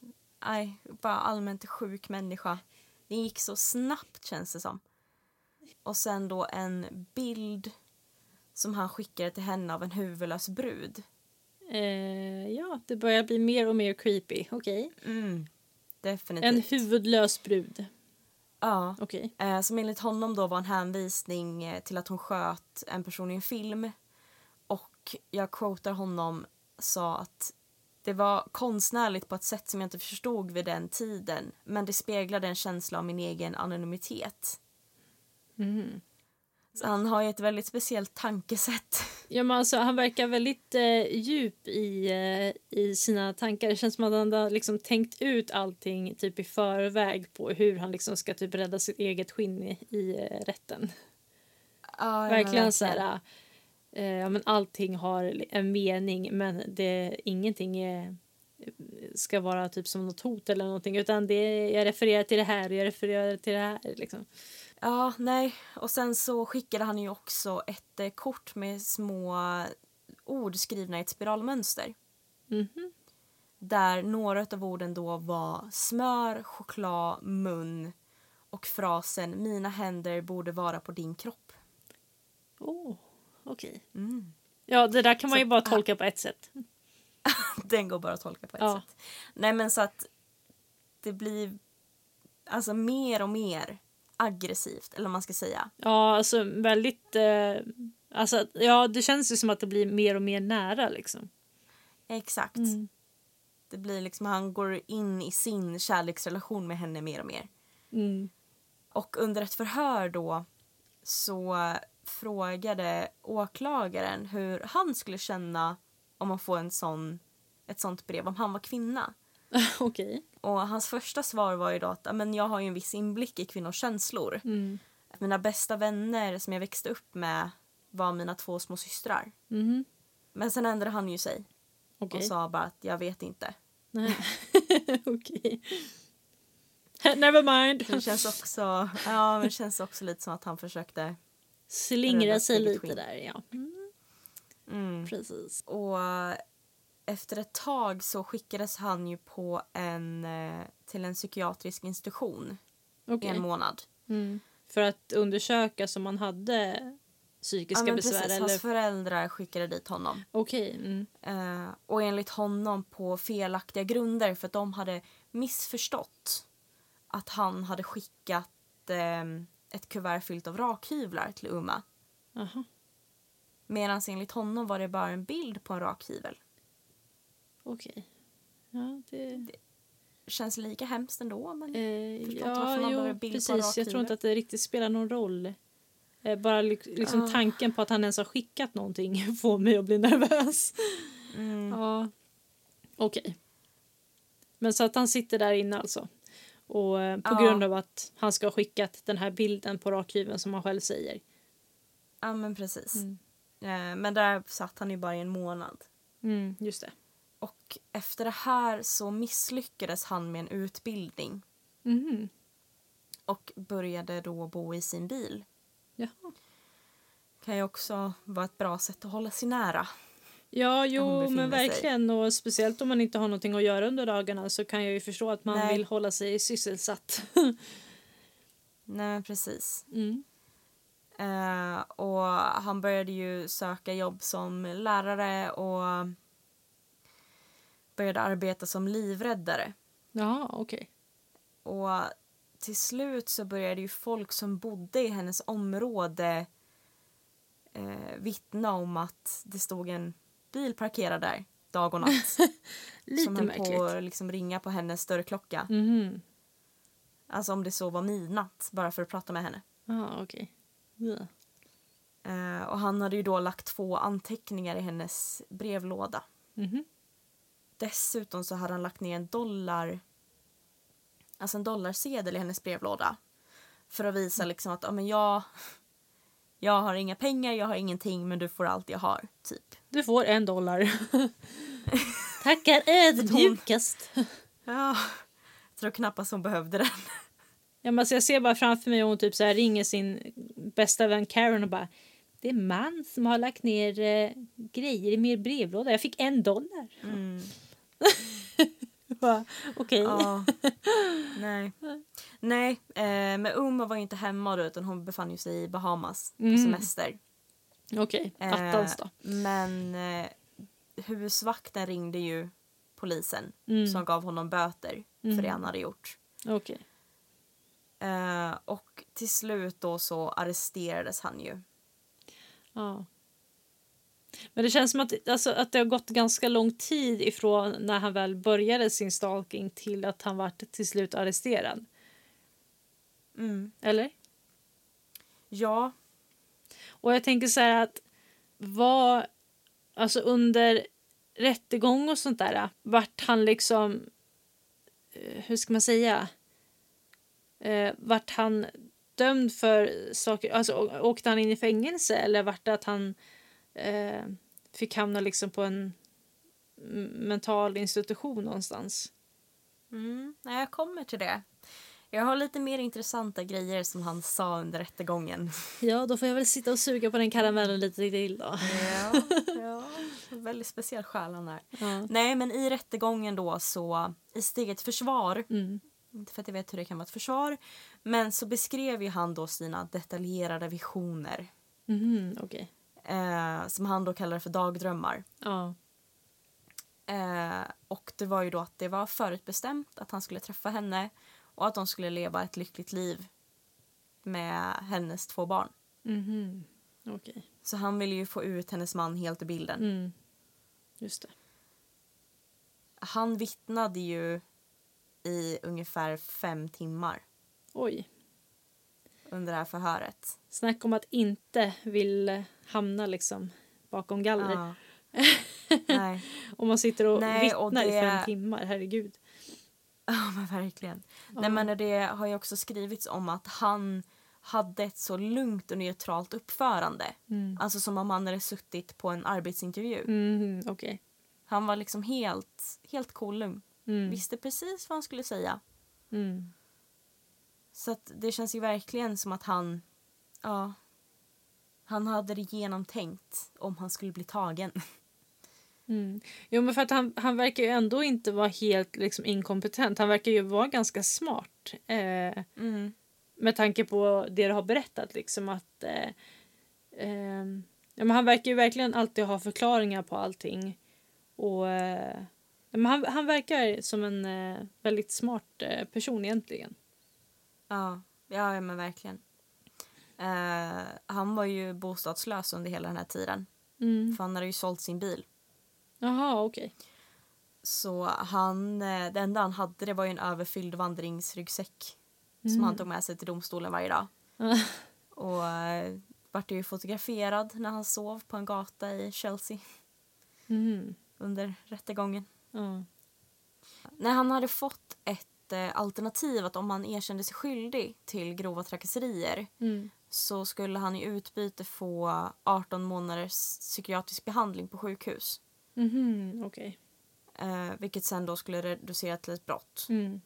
Nej, bara allmänt sjuk människa. Det gick så snabbt känns det som. Och sen då en bild som han skickade till henne av en huvudlös brud. Eh, ja, det börjar bli mer och mer creepy. Okej. Mm, En huvudlös brud. Ja. Okej. Eh, som enligt honom då var en hänvisning eh, till att hon sköt en person i en film. Och jag quotar honom, sa att det var konstnärligt på ett sätt som jag inte förstod vid den tiden men det speglade en känsla av min egen anonymitet. Mhm. Så han har ju ett väldigt speciellt tankesätt. Ja, men alltså, han verkar väldigt eh, djup i, eh, i sina tankar. Det känns som att han har liksom tänkt ut allting typ i förväg på hur han liksom ska typ rädda sitt eget skinn i, i eh, rätten. Ja, men verkligen så här... Eh, ja, men allting har en mening men det, ingenting är, ska vara typ som något hot eller någonting utan det, jag refererar till det här och jag refererar till det här. Liksom. Ja, nej. Och sen så skickade han ju också ett eh, kort med små ord skrivna i ett spiralmönster. Mhm. Där några av orden då var smör, choklad, mun och frasen “mina händer borde vara på din kropp”. Oh, okej. Mm. Ja, det där kan man Så- ju bara tolka på ett sätt. Den går bara att tolka på ett Ja. sätt. Nej men så att det blir alltså mer och mer aggressivt, eller vad man ska säga. Ja, alltså väldigt... Eh, alltså, ja, det känns ju som att det blir mer och mer nära liksom. Exakt. Mm. Det blir liksom, han går in i sin kärleksrelation med henne mer och mer. Mm. Och under ett förhör då så frågade åklagaren hur han skulle känna om man får en sån, ett sånt brev om han var kvinna. Okej. Och hans första svar var ju då att "Ja, men jag har ju en viss inblick i kvinnors känslor. Mm. Mina bästa vänner som jag växte upp med var mina två små systrar. Mhm. Men sen ändrade han ju sig Okej. och sa bara att jag vet inte. Nej. Okej. Never mind. Det känns också, ja, men det känns också lite som att han försökte... Slingra sig lite där, ja. Mm, Mm. precis. Och efter ett tag så skickades han ju på en, eh, till en psykiatrisk institution i Okej. en månad. Mm. För att undersöka som man hade Ja, psykiska men besvär precis, eller... Hans föräldrar skickade dit honom. Okej. Mm. Eh, och enligt honom på felaktiga grunder för att de hade missförstått att han hade skickat eh, ett kuvert fyllt av rakhyvlar till Uma. Aha. Medan enligt honom var det bara en bild på en rakhyvel. Okej. Ja, det... Känns lika hemskt ändå men... Eh, ja, jo, precis. Jag tror inte att det riktigt spelar någon roll. Eh, bara li- liksom Ah. tanken på att han ens har skickat någonting får mig att bli nervös. Mm. Ja. Okej. Men så att han sitter där inne alltså. Och eh, på Ja. grund av att han ska ha skickat den här bilden på rakhyveln som han själv säger. Ja men precis. Mm. Eh, men där satt han ju bara i en månad. Mm, just det. Och efter det här så misslyckades han med en utbildning Mhm. och började då bo i sin bil. Jaha. Kan ju också vara ett bra sätt att hålla sig nära. Ja, jo, men sig. verkligen. Och speciellt om man inte har någonting att göra under dagarna så kan jag ju förstå att man Nej. vill hålla sig sysselsatt. Nej precis. mm. Eh, och han började ju söka jobb som lärare och började arbeta som livräddare. Jaha, okej. Och till slut så började ju folk som bodde i hennes område eh, vittna om att det stod en bil parkerad där dag och natt. Lite som märkligt. på att liksom ringa på hennes dörrklocka. Mhm. Alltså om det så var midnatt bara för att prata med henne. Ja, okej. Ja. Eh, och han hade ju då lagt två anteckningar i hennes brevlåda. Mhm. Dessutom så hade han lagt ner en dollar alltså en dollarsedel i hennes brevlåda. För att visa liksom att ja, men jag, jag har inga pengar, jag har ingenting men du får allt jag har. Typ. Du får en dollar. Tackar ödmjukast. Ja, jag tror knappast hon behövde den. Ja, men alltså jag ser bara framför mig hon typ så här ringer sin bästa vän Karen och bara Det är man som har lagt ner eh, grejer i min brevlåda. Jag fick en dollar. Mm. Okej. Ja. Nej. Nej, eh, men Uma var ju inte hemma då utan hon befann ju sig i Bahamas på Mm. semester. Okej, Eh, attans då. Men eh, husvakten ringde ju polisen Mm. som gav honom böter för Mm. det han hade gjort. Okej. Eh, och till slut då så arresterades han ju. Ja. Men det känns som att, alltså, att det har gått ganska lång tid ifrån när han väl började sin stalking till att han vart till slut arresterad. Mm. Eller? Ja, Och jag tänker så här att vad, alltså under rättegång och sånt där, vart han liksom, eh, hur ska man säga, eh, vart han dömd för saker, alltså åkte han in i fängelse eller vart det att han eh, fick hamna liksom på en mental institution någonstans? mm. Jag kommer till det. Jag har lite mer intressanta grejer som han sa under rättegången. Ja, då får jag väl sitta och suga på den karamellen lite till då. Ja, ja. väldigt speciell själ han är. Ja. Nej, men i rättegången då så, i sitt eget försvar Mm. Inte för att jag vet hur det kan vara ett försvar. Men så beskrev ju han då sina detaljerade visioner. Mhm, okej. Eh, som han då kallade för dagdrömmar. Ja. Eh, och det var ju då att det var förutbestämt att han skulle träffa henne och att de skulle leva ett lyckligt liv med hennes två barn. Mhm. Okej. Så han ville ju få ut hennes man helt ur bilden. Mm. Just det. Han vittnade ju i ungefär fem timmar Oj. under det här förhöret. Snack om att inte vill hamna liksom bakom galler. Ja. Nej, Om man sitter och Nej, vittnar och i det- fem timmar, herregud. ja men verkligen. Nej, men det har ju också skrivits om att han hade ett så lugnt och neutralt uppförande. Mm. Alltså som om han hade suttit på en arbetsintervju. Mhm, Okej. Han var liksom helt, helt cool lugn. Mm. Visste precis vad han skulle säga. Mm. Så att det känns ju verkligen som att han, ja, han hade det genomtänkt om han skulle bli tagen. Mm. Jo, men för att han, han verkar ju ändå inte vara helt liksom, inkompetent. Han verkar ju vara ganska smart. Eh, Mm. med tanke på det du har berättat. Liksom, att, eh, ehm, ja, men han verkar ju verkligen alltid ha förklaringar på allting. Och, eh, men han, han verkar som en eh, väldigt smart eh, person egentligen. Ja, ja, ja men verkligen. Eh, han var ju bostadslös under hela den här tiden. Mm. För han hade ju sålt sin bil. Jaha, okej. Så han, eh, det enda han hade det var en överfylld vandringsryggsäck. Som Mm. han tog med sig till domstolen varje dag. Och eh, vart ju fotograferad när han sov på en gata i Chelsea Mhm. under rättegången. Ja. När han hade fått ett eh, alternativ att om han erkände sig skyldig till grova trakasserier Mm. så skulle han i utbyte få 18 månaders psykiatrisk behandling på sjukhus. Mhm, okej. Eh, vilket sen då skulle reducera till ett brott Mm.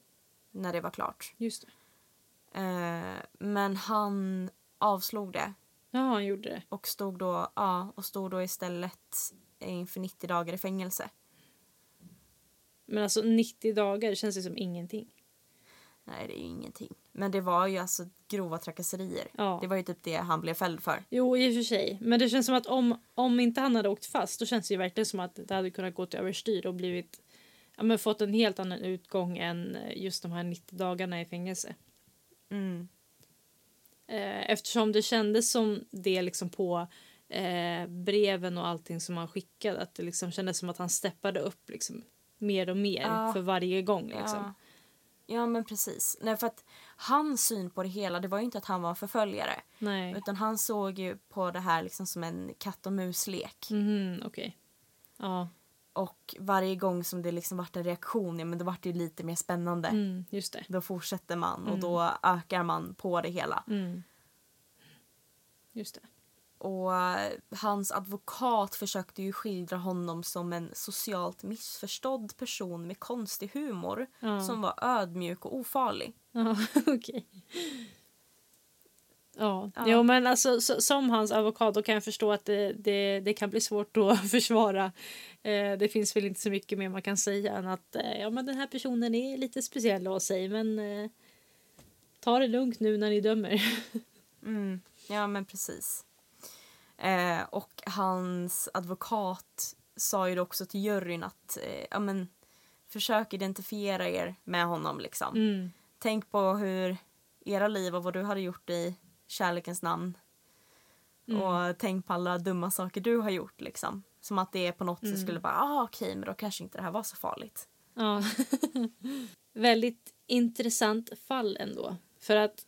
när det var klart. Just. Eh, men han avslog det Ja, han gjorde det. och stod då, ja, och stod då istället inför 90 dagar i fängelse. Men alltså 90 dagar känns det som ingenting. Nej, det är ju ingenting. Men det var ju alltså grova trakasserier. Ja. Det var ju typ det han blev fälld för. Jo, i och för sig. Men det känns som att om, om inte han hade åkt fast då känns det ju verkligen som att det hade kunnat gå överstyr och blivit ja, men fått en helt annan utgång än just de här 90 dagarna i fängelse. Mm. Eh, eftersom det kändes som det liksom på eh, breven och allting som han skickade att det liksom kändes som att han steppade upp liksom mer och mer Ja. för varje gång. Liksom. Ja. men precis. Nej, för att hans syn på det hela, det var ju inte att han var en förföljare. Nej. Utan han såg ju på det här liksom som en katt och muslek. Mhm, okej. Ja, Och varje gång som det liksom vart en reaktion, ja men då vart det ju lite mer spännande. mm, just det. Då fortsätter man och Mm. då ökar man på det hela. Mm. Just det. Och hans advokat försökte ju skildra honom som en socialt missförstådd person med konstig humor Ja. som var ödmjuk och ofarlig. Ja, okej. Ja, Ja. Jo, men alltså, så, som hans advokat då kan jag förstå att det, det, det kan bli svårt att försvara. Eh, det finns väl inte så mycket mer man kan säga än att eh, ja, men den här personen är lite speciell av sig men eh, ta det lugnt nu när ni dömer. Mm. Ja, men precis. Eh, och hans advokat sa ju också till juryn att eh, ja, men, försök identifiera er med honom. Liksom. Mm. Tänk på hur era liv och vad du hade gjort i kärlekens namn. Mm. Och tänk på alla dumma saker du har gjort. Liksom. Som att det på något sätt Mm. skulle bara, ah, okej, men då kanske inte det här var så farligt. Ja. Väldigt intressant fall ändå. För att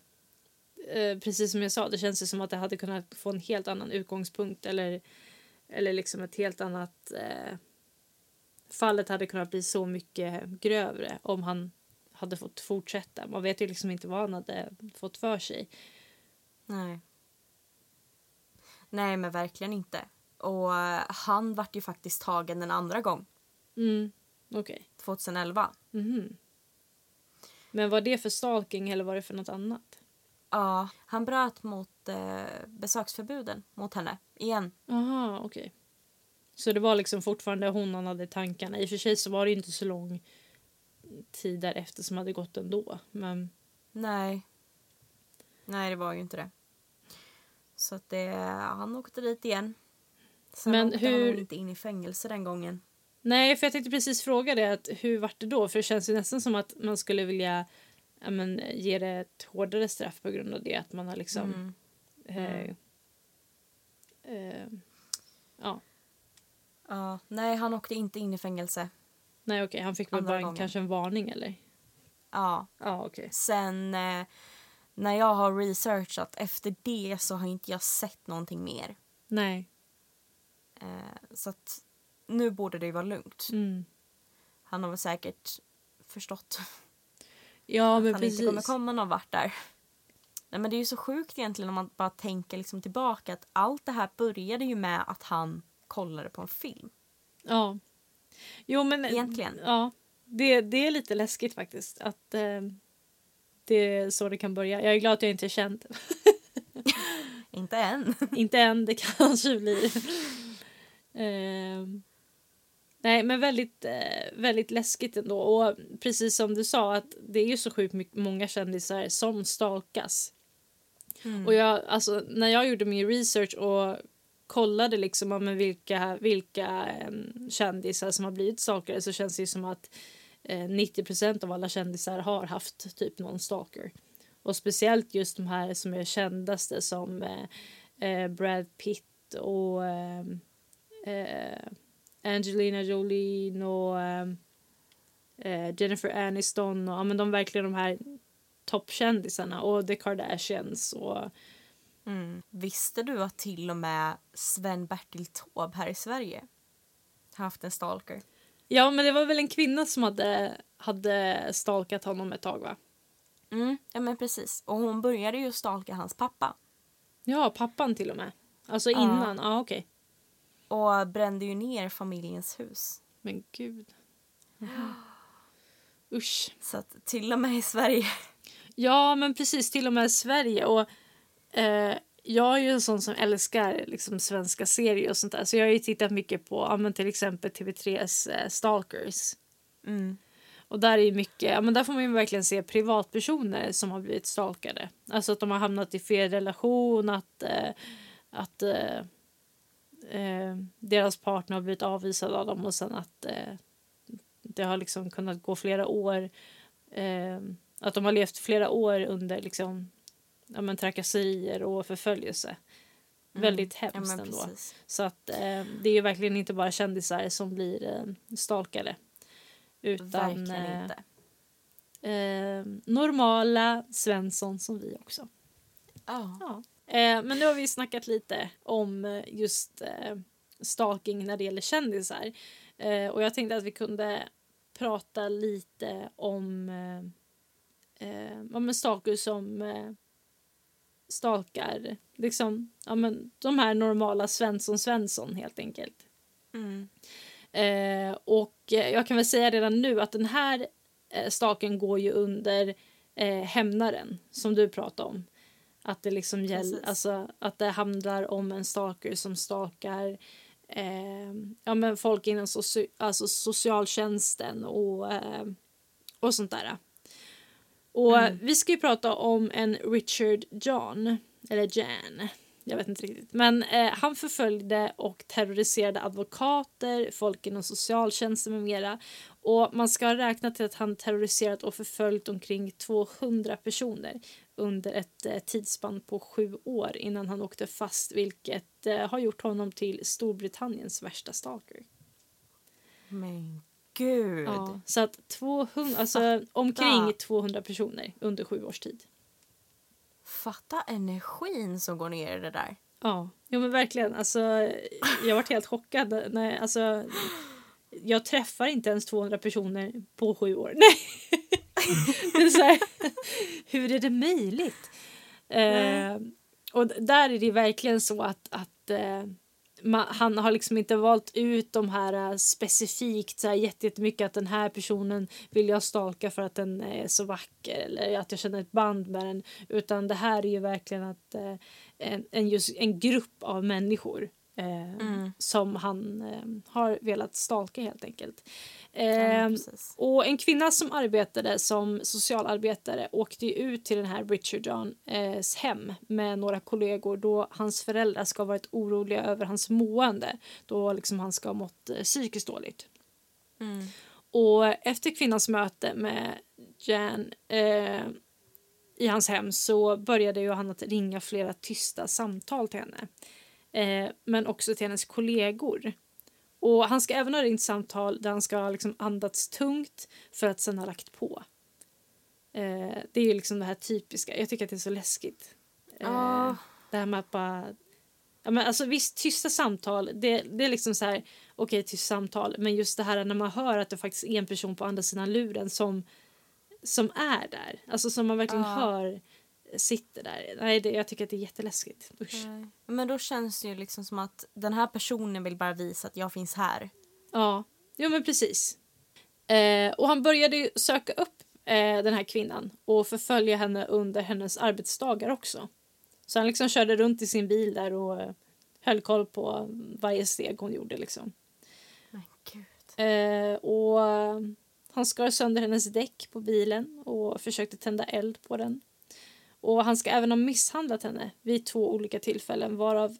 eh, precis som jag sa, det känns ju som att det hade kunnat få en helt annan utgångspunkt eller, eller liksom ett helt annat eh, fallet hade kunnat bli så mycket grövre om han hade fått fortsätta. Man vet ju liksom inte vad han hade fått för sig. Nej. Nej, men verkligen inte. Och han vart ju faktiskt tagen en andra gång, Mm, okej. 2011. Mhm. Men var det för stalking eller var det för något annat? Ja, han bröt mot eh, besöksförbuden mot henne igen. Aha, okej. Så det var liksom fortfarande hon han hade tankarna. I och för sig så var det inte så lång tid därefter som hade gått ändå. Men Nej. Nej, det var ju inte det. Så att det, han åkte dit igen. Sen Men åkte han hur- nog inte in i fängelse den gången. Nej, för jag tänkte precis fråga det. Att hur vart det då? För det känns ju nästan som att man skulle vilja ja, men, ge det ett hårdare straff på grund av det. Att man har liksom... Mm. Eh, eh, ja, Ja, nej, han åkte inte in i fängelse. nej okej. Han fick väl bara en, kanske en varning eller? Ja, Ja, okej. sen eh, när jag har researchat efter det så har inte jag sett någonting mer. Nej. Eh, så att nu borde det ju vara lugnt. Mm. Han har väl säkert förstått Ja, att men han inte kommer precis. komma någon vart där. Nej, men det är ju så sjukt egentligen om man bara tänker liksom tillbaka att allt det här började ju med att han kollade på en film. Ja. Jo, men... Egentligen. Ja. Det, det är lite läskigt faktiskt. Att eh, det är så det kan börja. Jag är glad att jag inte är känd. Inte än. inte än, det kanske blir. Eh, nej, men väldigt, eh, väldigt läskigt ändå. Och precis som du sa, att det är ju så sjukt mycket, många kändisar som stalkas. Och jag, alltså, när jag gjorde min research och kollade liksom om vilka, vilka eh, kändisar som har blivit stalkare så känns det som att eh, 90% av alla kändisar har haft typ någon stalker. Och speciellt just de här som är kändaste som eh, eh, Brad Pitt och eh, eh, Angelina Jolie och eh, eh, Jennifer Aniston och ja, men de verkligen de här toppkändisarna och The Kardashians och Mm. Visste du att till och med Sven-Bertil Taube här i Sverige har haft en stalker? Ja, men det var väl en kvinna som hade, hade stalkat honom ett tag, va? Mm. Ja, men precis. Och hon började ju stalka hans pappa Ja, pappan till och med. Alltså Ja. innan. Ja, okej. Och brände ju ner familjens hus. Men gud. Usch. Så att till och med i Sverige. Ja, men precis. Till och med Sverige. Och eh, jag är ju en sån som älskar liksom, svenska serier och sånt där. Så jag har ju tittat mycket på ja, men till exempel TV3s eh, Stalkers. Mm. Och där är ju mycket, ja, men där får man ju verkligen se privatpersoner som har blivit stalkade. Alltså att de har hamnat i fel relation, att, eh, att eh, deras partner har blivit avvisad av dem och sen att eh, det har liksom kunnat gå flera år. Eh, att de har levt flera år under liksom, ja, men trakasserier och förföljelse. Väldigt Mm. Ja, hemskt men ändå. Så att eh, det är verkligen inte bara kändisar som blir eh, stalkade. Utan eh, eh, normala Svensson som vi också. Ja. Ja. Eh, men nu har vi snackat lite om eh, just eh, stalking när det gäller kändisar. Och jag tänkte att vi kunde prata lite om eh, men stalkers som eh, stalkar liksom, ja, men de här normala Svensson Svensson helt enkelt. Mm. Eh, och jag kan väl säga redan nu att den här eh, staken går ju under eh, hämnaren som du pratade om. Att det liksom gäller, alltså att det handlar om en stalker som stalkar eh, ja, men folk inom soci, alltså socialtjänsten och, eh, och sånt där. Och vi ska ju prata om en Richard John, eller Jan, jag vet inte riktigt. Men eh, han förföljde och terroriserade advokater, folk inom socialtjänsten med mera. Och man ska ha räknat till att han terroriserat och förföljt omkring 200 personer under ett eh, tidsspann på sju år innan han åkte fast vilket eh, har gjort honom till Storbritanniens värsta stalker. Men gud. Ja, så att 200, alltså omkring 200 personer under sju års tid. Fatta energin som går ner i det där. Ja, jo men verkligen. Alltså, jag varit helt chockad. När, alltså, jag träffar inte ens 200 personer på sju år. Nej! Det är så här, hur är det möjligt? Eh, och där är det verkligen så att, att eh, man, han har liksom inte valt ut de här eh, specifikt så här jättemycket att den här personen vill jag stalka för att den är så vacker eller att jag känner ett band med den utan det här är ju verkligen att eh, en, en, just, en grupp av människor Eh, Mm. Som han eh, har velat stalka helt enkelt. Ja, Eh, precis. och en kvinna som arbetade som socialarbetare åkte ut till den här Richard Johns hem med några kollegor då hans föräldrar ska ha varit oroliga över hans mående då liksom han ska ha mått eh, psykiskt dåligt. Mm. Och efter kvinnans möte med Jan eh, i hans hem så började ju han att ringa flera tysta samtal till henne. Eh, men också till hennes kollegor. Och han ska även ha ringt samtal där han ska ha liksom andats tungt för att sen ha lagt på. Eh, det är ju liksom det här typiska. Jag tycker att det är så läskigt. Eh, Ja. Det här med att bara... Ja, men alltså visst, tysta samtal, det, det är liksom så här, okej, tyst samtal, men just det här när man hör att det faktiskt är en person på andra sidan luren som, som är där, alltså som man verkligen Ja. hör sitter där. Nej, det, jag tycker att det är jätteläskigt. Usch. Nej. Men då känns det ju liksom som att den här personen vill bara visa att jag finns här. Ja, jo men precis. Eh, och han började söka upp eh, den här kvinnan och förfölja henne under hennes arbetsdagar också. Så han liksom körde runt i sin bil där och eh, höll koll på varje steg hon gjorde liksom. Men gud. Eh, och eh, han skar sönder hennes däck på bilen och försökte tända eld på den. Och han ska även ha misshandlat henne vid två olika tillfällen varav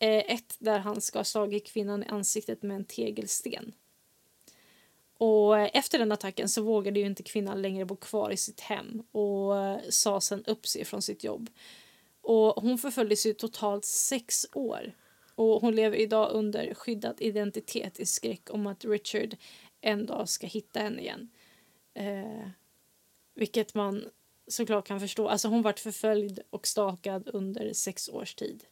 eh, ett där han ska ha slagit kvinnan i ansiktet med en tegelsten. Och eh, efter den attacken så vågade ju inte kvinnan längre bo kvar i sitt hem och eh, sa sen upp sig från sitt jobb. Och hon förföljdes i totalt sex år. Och hon lever idag under skyddad identitet i skräck om att Richard en dag ska hitta henne igen. Eh, vilket man såklart kan förstå. Alltså hon vart förföljd och stakad under sex års tid.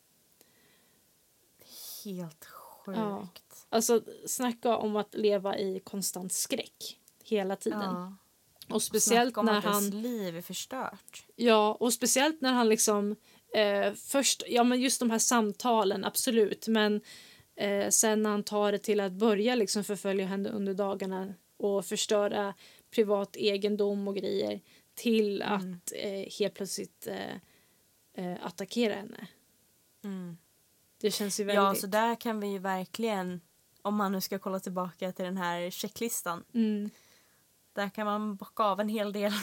Helt sjukt. Ja. Alltså snacka om att leva i konstant skräck hela tiden. Ja. Och speciellt om när han... liv är förstört. Ja, och speciellt när han liksom... Eh, först, ja men just de här samtalen, absolut. Men eh, sen när han tar det till att börja liksom förfölja henne under dagarna och förstöra privat egendom och grejer till att eh, helt plötsligt eh, eh, attackera henne. Mm. Det känns ju väldigt... Ja, så där kan vi ju verkligen, om man nu ska kolla tillbaka till den här checklistan, mm. där kan man bocka av en hel del.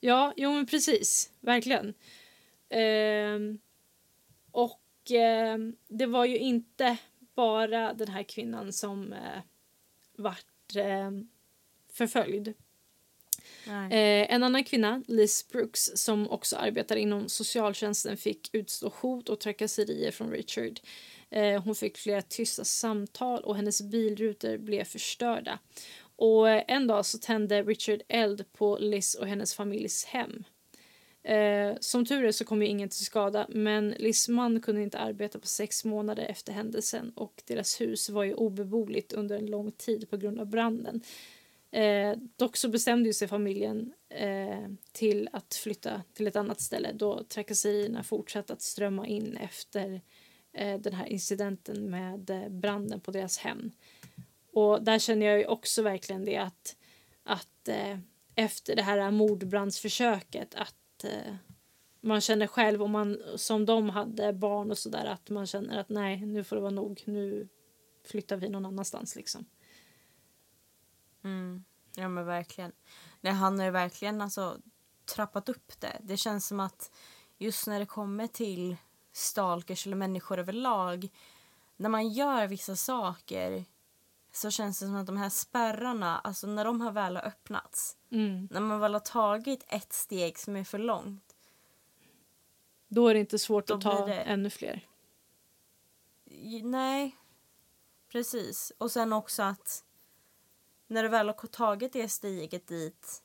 Ja, jo men precis. Verkligen. Ehm, och ehm, det var ju inte bara den här kvinnan som eh, vart ehm, förföljd. Eh, en annan kvinna, Liz Brooks, som också arbetar inom socialtjänsten fick utstå hot och trakasserier från Richard. Eh, hon fick flera tysta samtal och hennes bilrutor blev förstörda. Och en dag så tände Richard eld på Liz och hennes familjs hem. Eh, som tur är så kom ju ingen till skada men Liz man kunde inte arbeta på sex månader efter händelsen och deras hus var ju obeboeligt under en lång tid på grund av branden. Eh, dock så bestämde ju sig familjen eh, till att flytta till ett annat ställe då trakasserierna fortsatte att strömma in efter eh, den här incidenten med eh, branden på deras hem. Och där känner jag ju också verkligen det att, att eh, efter det här mordbrandsförsöket att eh, man känner själv om man som de hade barn och sådär att man känner att nej nu får det vara nog nu flyttar vi någon annanstans liksom. Mm. Ja men verkligen. Nej, han har ju verkligen alltså, trappat upp det. Det känns som att just när det kommer till stalkers eller människor överlag, när man gör vissa saker så känns det som att de här spärrarna, alltså när de har väl har öppnats, Mm. när man väl har tagit ett steg som är för långt, Då är det inte svårt att ta det- ännu fler. nej, precis. Och sen också att när du väl har tagit det steget dit,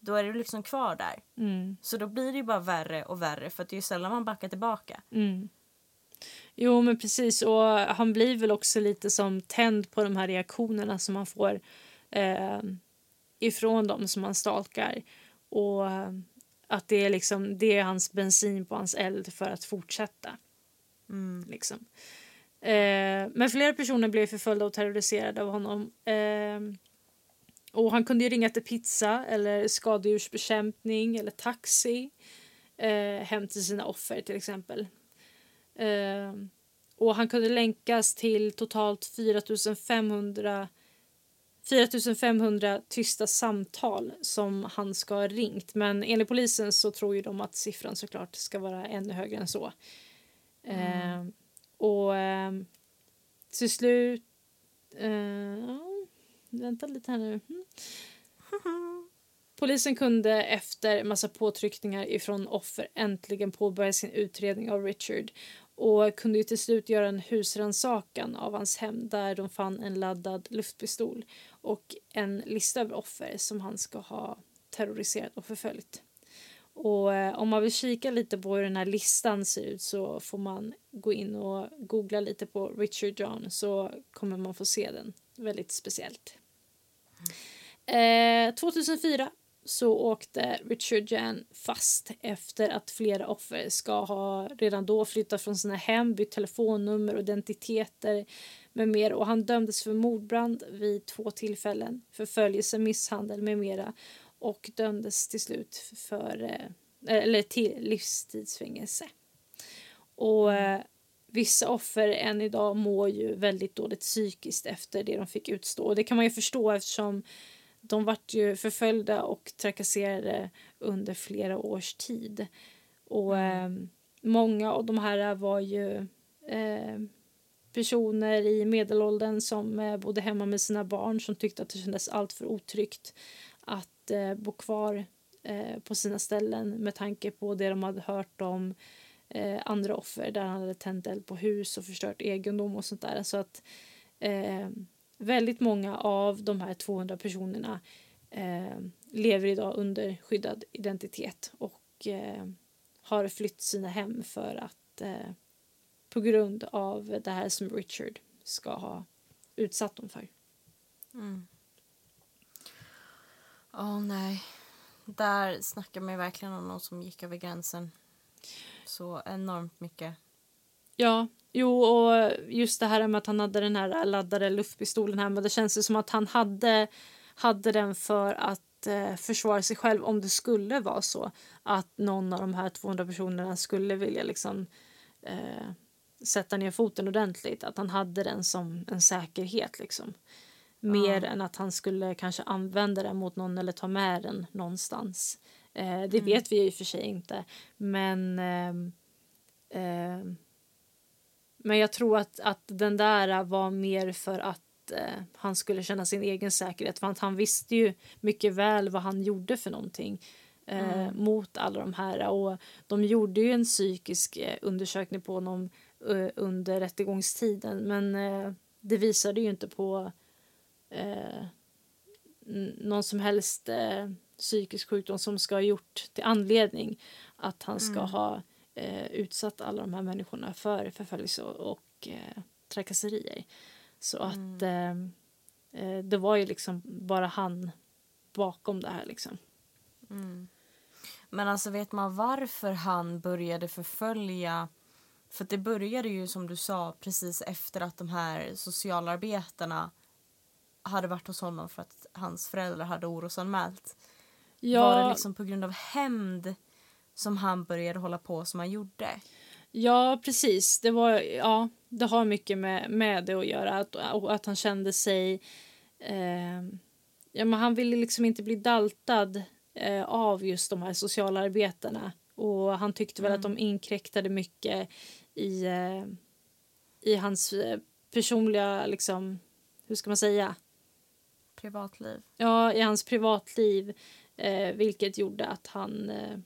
då är du liksom kvar där. Mm. Så då blir det bara värre och värre för att det är ju sällan man backar tillbaka. Mm. Jo, men precis. Och han blir väl också lite som tänd på de här reaktionerna som han får eh, ifrån dem som han stalkar. Och eh, att det är, liksom, det är hans bensin på hans eld för att fortsätta. Mm. Liksom. Eh, men flera personer blev förföljda och terroriserade av honom. Eh, och han kunde ju ringa till pizza eller skadedjursbekämpning eller taxi eh, hem till sina offer till exempel. Eh, och han kunde länkas till totalt 4500 4500 tysta samtal som han ska ha ringt. Men enligt polisen så tror ju de att siffran såklart ska vara ännu högre än så. Eh, och eh, till slut... Eh, vänta lite här nu. Mm. Polisen kunde efter massa påtryckningar ifrån offer äntligen påbörja sin utredning av Richard och kunde ju till slut göra en husrannsakan av hans hem där de fann en laddad luftpistol och en lista över offer som han ska ha terroriserat och förföljt. Och eh, om man vill kika lite på hur den här listan ser ut så får man gå in och googla lite på Richard John så kommer man få se den. Väldigt speciellt. Eh, 2004 så åkte Richard Jan fast efter att flera offer ska ha redan då flyttat från sina hem, bytt telefonnummer och identiteter med mer. Och han dömdes för mordbrand vid två tillfällen, förföljelse, misshandel med mera. Och dömdes till slut för, eh, eller till livstidsfängelse. Och eh, vissa offer än idag mår ju väldigt dåligt psykiskt efter det de fick utstå. Och det kan man ju förstå eftersom de vart ju förföljda och trakasserade under flera års tid. Och eh, många av de här var ju eh, personer i medelåldern som eh, bodde hemma med sina barn som tyckte att det kändes alltför otryggt att eh, bo kvar eh, på sina ställen med tanke på det de hade hört om eh, andra offer där han hade tänt eld på hus och förstört egendom och sånt där. Så att eh, väldigt många av de här 200 personerna eh, lever idag under skyddad identitet och eh, har flytt sina hem för att eh, på grund av det här som Richard ska ha utsatt dem för. Mm. Oh, nej. Där snackar man verkligen om någon som gick över gränsen. Så enormt mycket. Ja, jo och just det här med att han hade den här laddade luftpistolen hemma. Det känns som att han hade, hade den för att eh, försvara sig själv om det skulle vara så att någon av de här 200 personerna skulle vilja liksom eh, sätta ner foten ordentligt. Att han hade den som en säkerhet liksom. Mer mm. än att han skulle kanske använda den mot någon eller ta med den någonstans. Eh, det mm. vet vi i och för sig inte. Men eh, eh, men jag tror att, att den där var mer för att eh, han skulle känna sin egen säkerhet. För att han visste ju mycket väl vad han gjorde för någonting eh, mm. mot alla de här. Och de gjorde ju en psykisk eh, undersökning på honom eh, under rättegångstiden. Men eh, det visade ju inte på eh, någon som helst eh, psykisk sjukdom som ska ha gjort till anledning att han ska mm. ha eh, utsatt alla de här människorna för förföljelse och, och eh, trakasserier. Så mm. att eh, eh, det var ju liksom bara han bakom det här liksom. Mm. Men alltså vet man varför han började förfölja för det började ju som du sa precis efter att de här socialarbetarna hade varit hos honom för att hans föräldrar hade orosanmält. Ja. Var det liksom på grund av hämnd som han började hålla på som han gjorde? Ja, precis. Det, var, ja, det har mycket med, med det att göra. Att, att han kände sig... Eh, ja, men han ville liksom inte bli daltad eh, av just de här socialarbetarna. Och han tyckte väl mm. att de inkräktade mycket i, eh, i hans eh, personliga, liksom, hur ska man säga? Privatliv. Ja, i hans privatliv. Eh, vilket gjorde att han eh,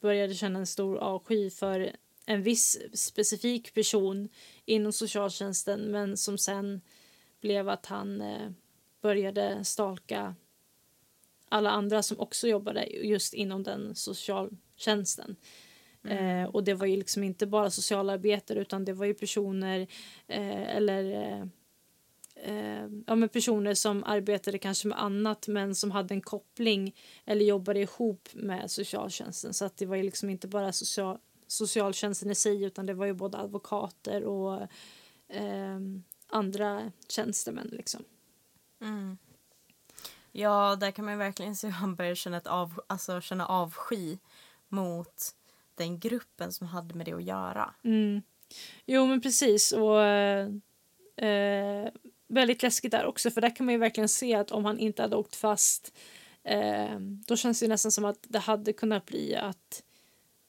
började känna en stor avsky för en viss specifik person inom socialtjänsten men som sen blev att han eh, började stalka alla andra som också jobbade just inom den socialtjänsten. Mm. Eh, och det var ju liksom inte bara socialarbetare utan det var ju personer eh, eller eh, ja, men personer som arbetade kanske med annat men som hade en koppling eller jobbade ihop med socialtjänsten. Så att det var ju liksom inte bara social, socialtjänsten i sig utan det var ju både advokater och eh, andra tjänstemän. Liksom. Mm. Ja, där kan man verkligen se hur han börjar känna, ett av, alltså, känna avsky mot den gruppen som hade med det att göra. Mm. Jo, men precis. Och eh, väldigt läskigt där också, för där kan man ju verkligen se att om han inte hade åkt fast eh, då känns det nästan som att det hade kunnat bli att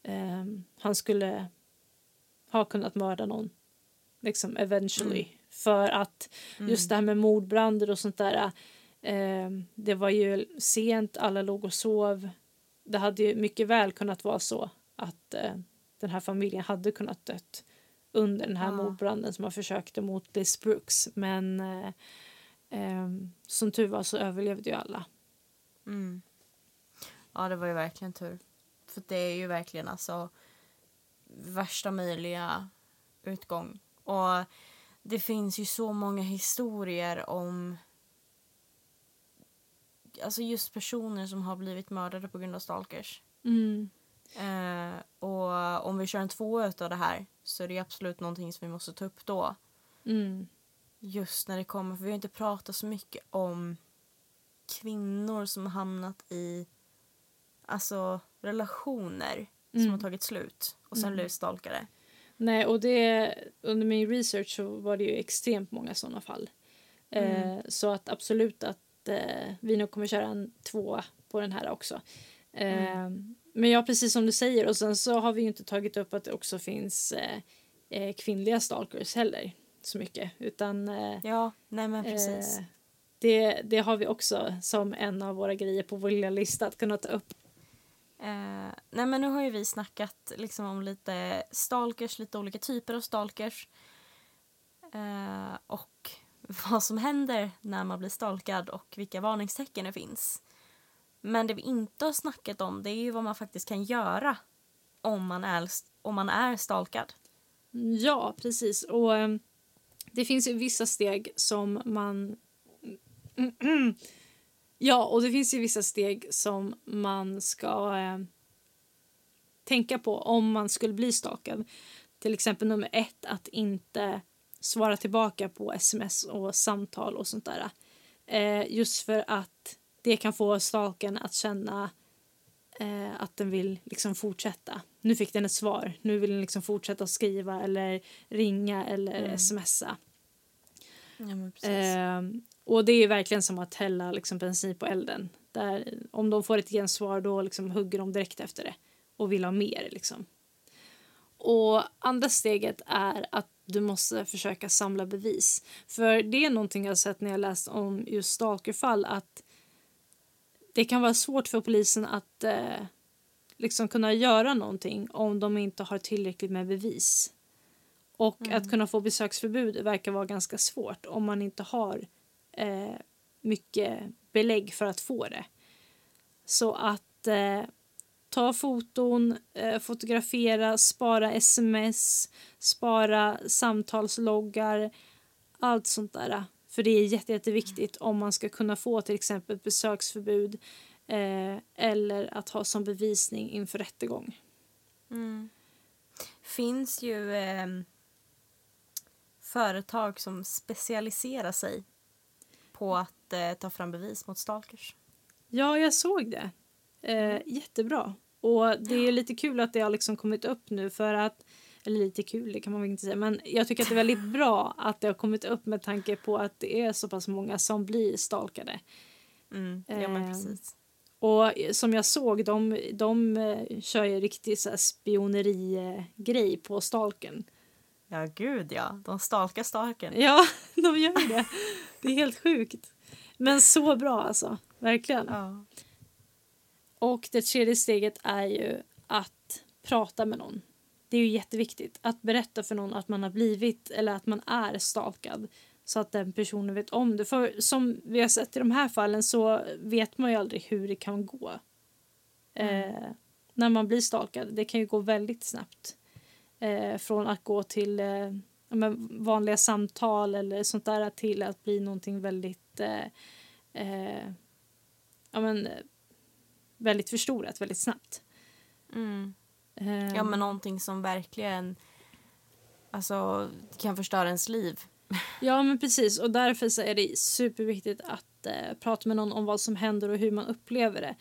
eh, han skulle ha kunnat mörda någon liksom eventually. För att just det här med mordbränder och sånt där eh, det var ju sent, alla låg och sov. Det hade ju mycket väl kunnat vara så att eh, den här familjen hade kunnat dött under den här Ja. mordbranden som man försökte mot Liz Brooks. Men eh, eh, som tur var så överlevde ju alla. Mm. Ja, det var ju verkligen tur. För det är ju verkligen alltså värsta möjliga utgång. Och det finns ju så många historier om alltså just personer som har blivit mördade på grund av stalkers. Mm. Eh, och om vi kör en tvåa utav det här så är det absolut någonting som vi måste ta upp då. Mm. Just när det kommer, för vi har inte pratat så mycket om kvinnor som har hamnat i alltså relationer som Mm. har tagit slut och sen Mm. blivit stalkade. Nej, och det, under min research så var det ju extremt många sådana fall. Eh, så att absolut att eh, vi nog kommer köra en tvåa på den här också. Eh, Men ja, precis som du säger. Och sen så har vi ju inte tagit upp att det också finns eh, eh, kvinnliga stalkers heller så mycket. Utan eh, Ja, nej men precis. eh, det, det har vi också som en av våra grejer på vår lilla lista att kunna ta upp. Eh, nej men nu har ju vi snackat liksom om lite stalkers, lite olika typer av stalkers. Eh, och vad som händer när man blir stalkad och vilka varningstecken det finns. Men det vi inte har snackat om det är ju vad man faktiskt kan göra om man är, om man är stalkad. Ja, precis. Och ehm, det finns ju vissa steg som man... ja, och det finns ju vissa steg som man ska eh, tänka på om man skulle bli stalkad. Till exempel nummer ett, att inte svara tillbaka på sms och samtal och sånt där. Eh, just för att det kan få stalken att känna eh, att den vill liksom fortsätta. Nu fick den ett svar. Nu vill den liksom fortsätta skriva eller ringa eller smsa. Ja, Eh, och det är verkligen som att hälla liksom bensin på elden. Där, om de får ett gensvar då liksom hugger de direkt efter det och vill ha mer. Liksom. Och andra steget är att du måste försöka samla bevis. För det är någonting jag har sett när jag läst om just stalkerfall att det kan vara svårt för polisen att eh, liksom kunna göra någonting om de inte har tillräckligt med bevis. Och att kunna få besöksförbud verkar vara ganska svårt om man inte har eh, mycket belägg för att få det. Så att eh, ta foton, eh, fotografera, spara sms, spara samtalsloggar, allt sånt där. För det är jätte, jätteviktigt om man ska kunna få till exempel ett besöksförbud eh, eller att ha som bevisning inför rättegång. finns ju eh, företag som specialiserar sig på att eh, ta fram bevis mot stalkers. Ja, jag såg det. Eh, jättebra. Och det är lite kul att det har liksom kommit upp nu för att eller lite kul, det kan man väl inte säga, men jag tycker att det är väldigt bra att det har kommit upp med tanke på att det är så pass många som blir stalkade. Mm, ja, men Ehm, precis. Och som jag såg, de, de eh, kör ju riktig så här spioneri-grej på stalken. Ja, gud ja. De stalkar stalken. Ja, de gör det. Det är helt sjukt. Men så bra alltså, verkligen. Ja. Och det tredje steget är ju att prata med någon. Det är ju jätteviktigt att berätta för någon att man har blivit eller att man är stalkad så att den personen vet om det. För som vi har sett i de här fallen så vet man ju aldrig hur det kan gå. Eh, när man blir stalkad. Det kan ju gå väldigt snabbt. Eh, från att gå till eh, vanliga samtal eller sånt där till att bli någonting väldigt eh, eh, ja, men, väldigt förstorat väldigt snabbt. Mm. Eh, ja, men någonting som verkligen alltså, kan förstöra ens liv. Ja, men precis. Och därför så är det superviktigt att eh, prata med någon om vad som händer och hur man upplever det.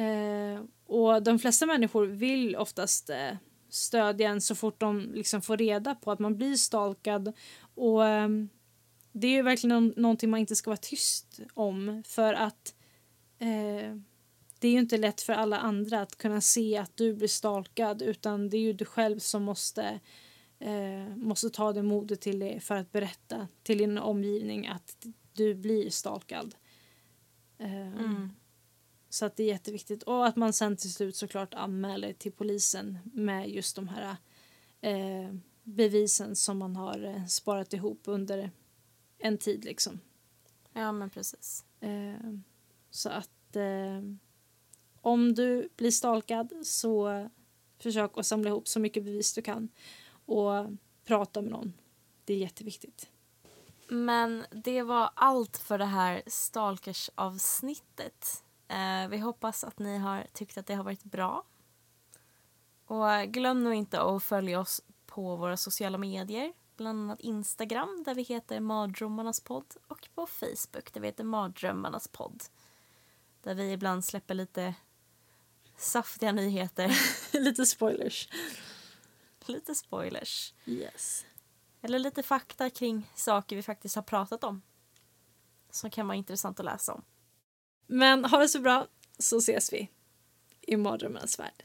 Eh, och de flesta människor vill oftast eh, stödja en så fort de liksom får reda på att man blir stalkad. Och eh, det är ju verkligen någonting man inte ska vara tyst om för att eh, det är ju inte lätt för alla andra att kunna se att du blir stalkad utan det är ju du själv som måste, eh, måste ta det modet till det för att berätta till din omgivning att du blir stalkad. Eh, mm. Så att det är jätteviktigt. Och att man sen till slut såklart anmäler till polisen med just de här eh, bevisen som man har eh, sparat ihop under en tid liksom. Ja men precis. Eh, så att eh, om du blir stalkad så försök att samla ihop så mycket bevis du kan och prata med någon. Det är jätteviktigt. Men det var allt för det här stalkers-avsnittet. Eh, vi hoppas att ni har tyckt att det har varit bra. Och glöm nu inte att följa oss på våra sociala medier. Bland annat Instagram där vi heter Mardrömmarnas podd och på Facebook där vi heter Mardrömmarnas podd. Där vi ibland släpper lite saftiga nyheter. lite spoilers. lite spoilers. Yes. Eller lite fakta kring saker vi faktiskt har pratat om. Som kan vara intressant att läsa om. Men ha det så bra så ses vi i mardrömmarnas värld.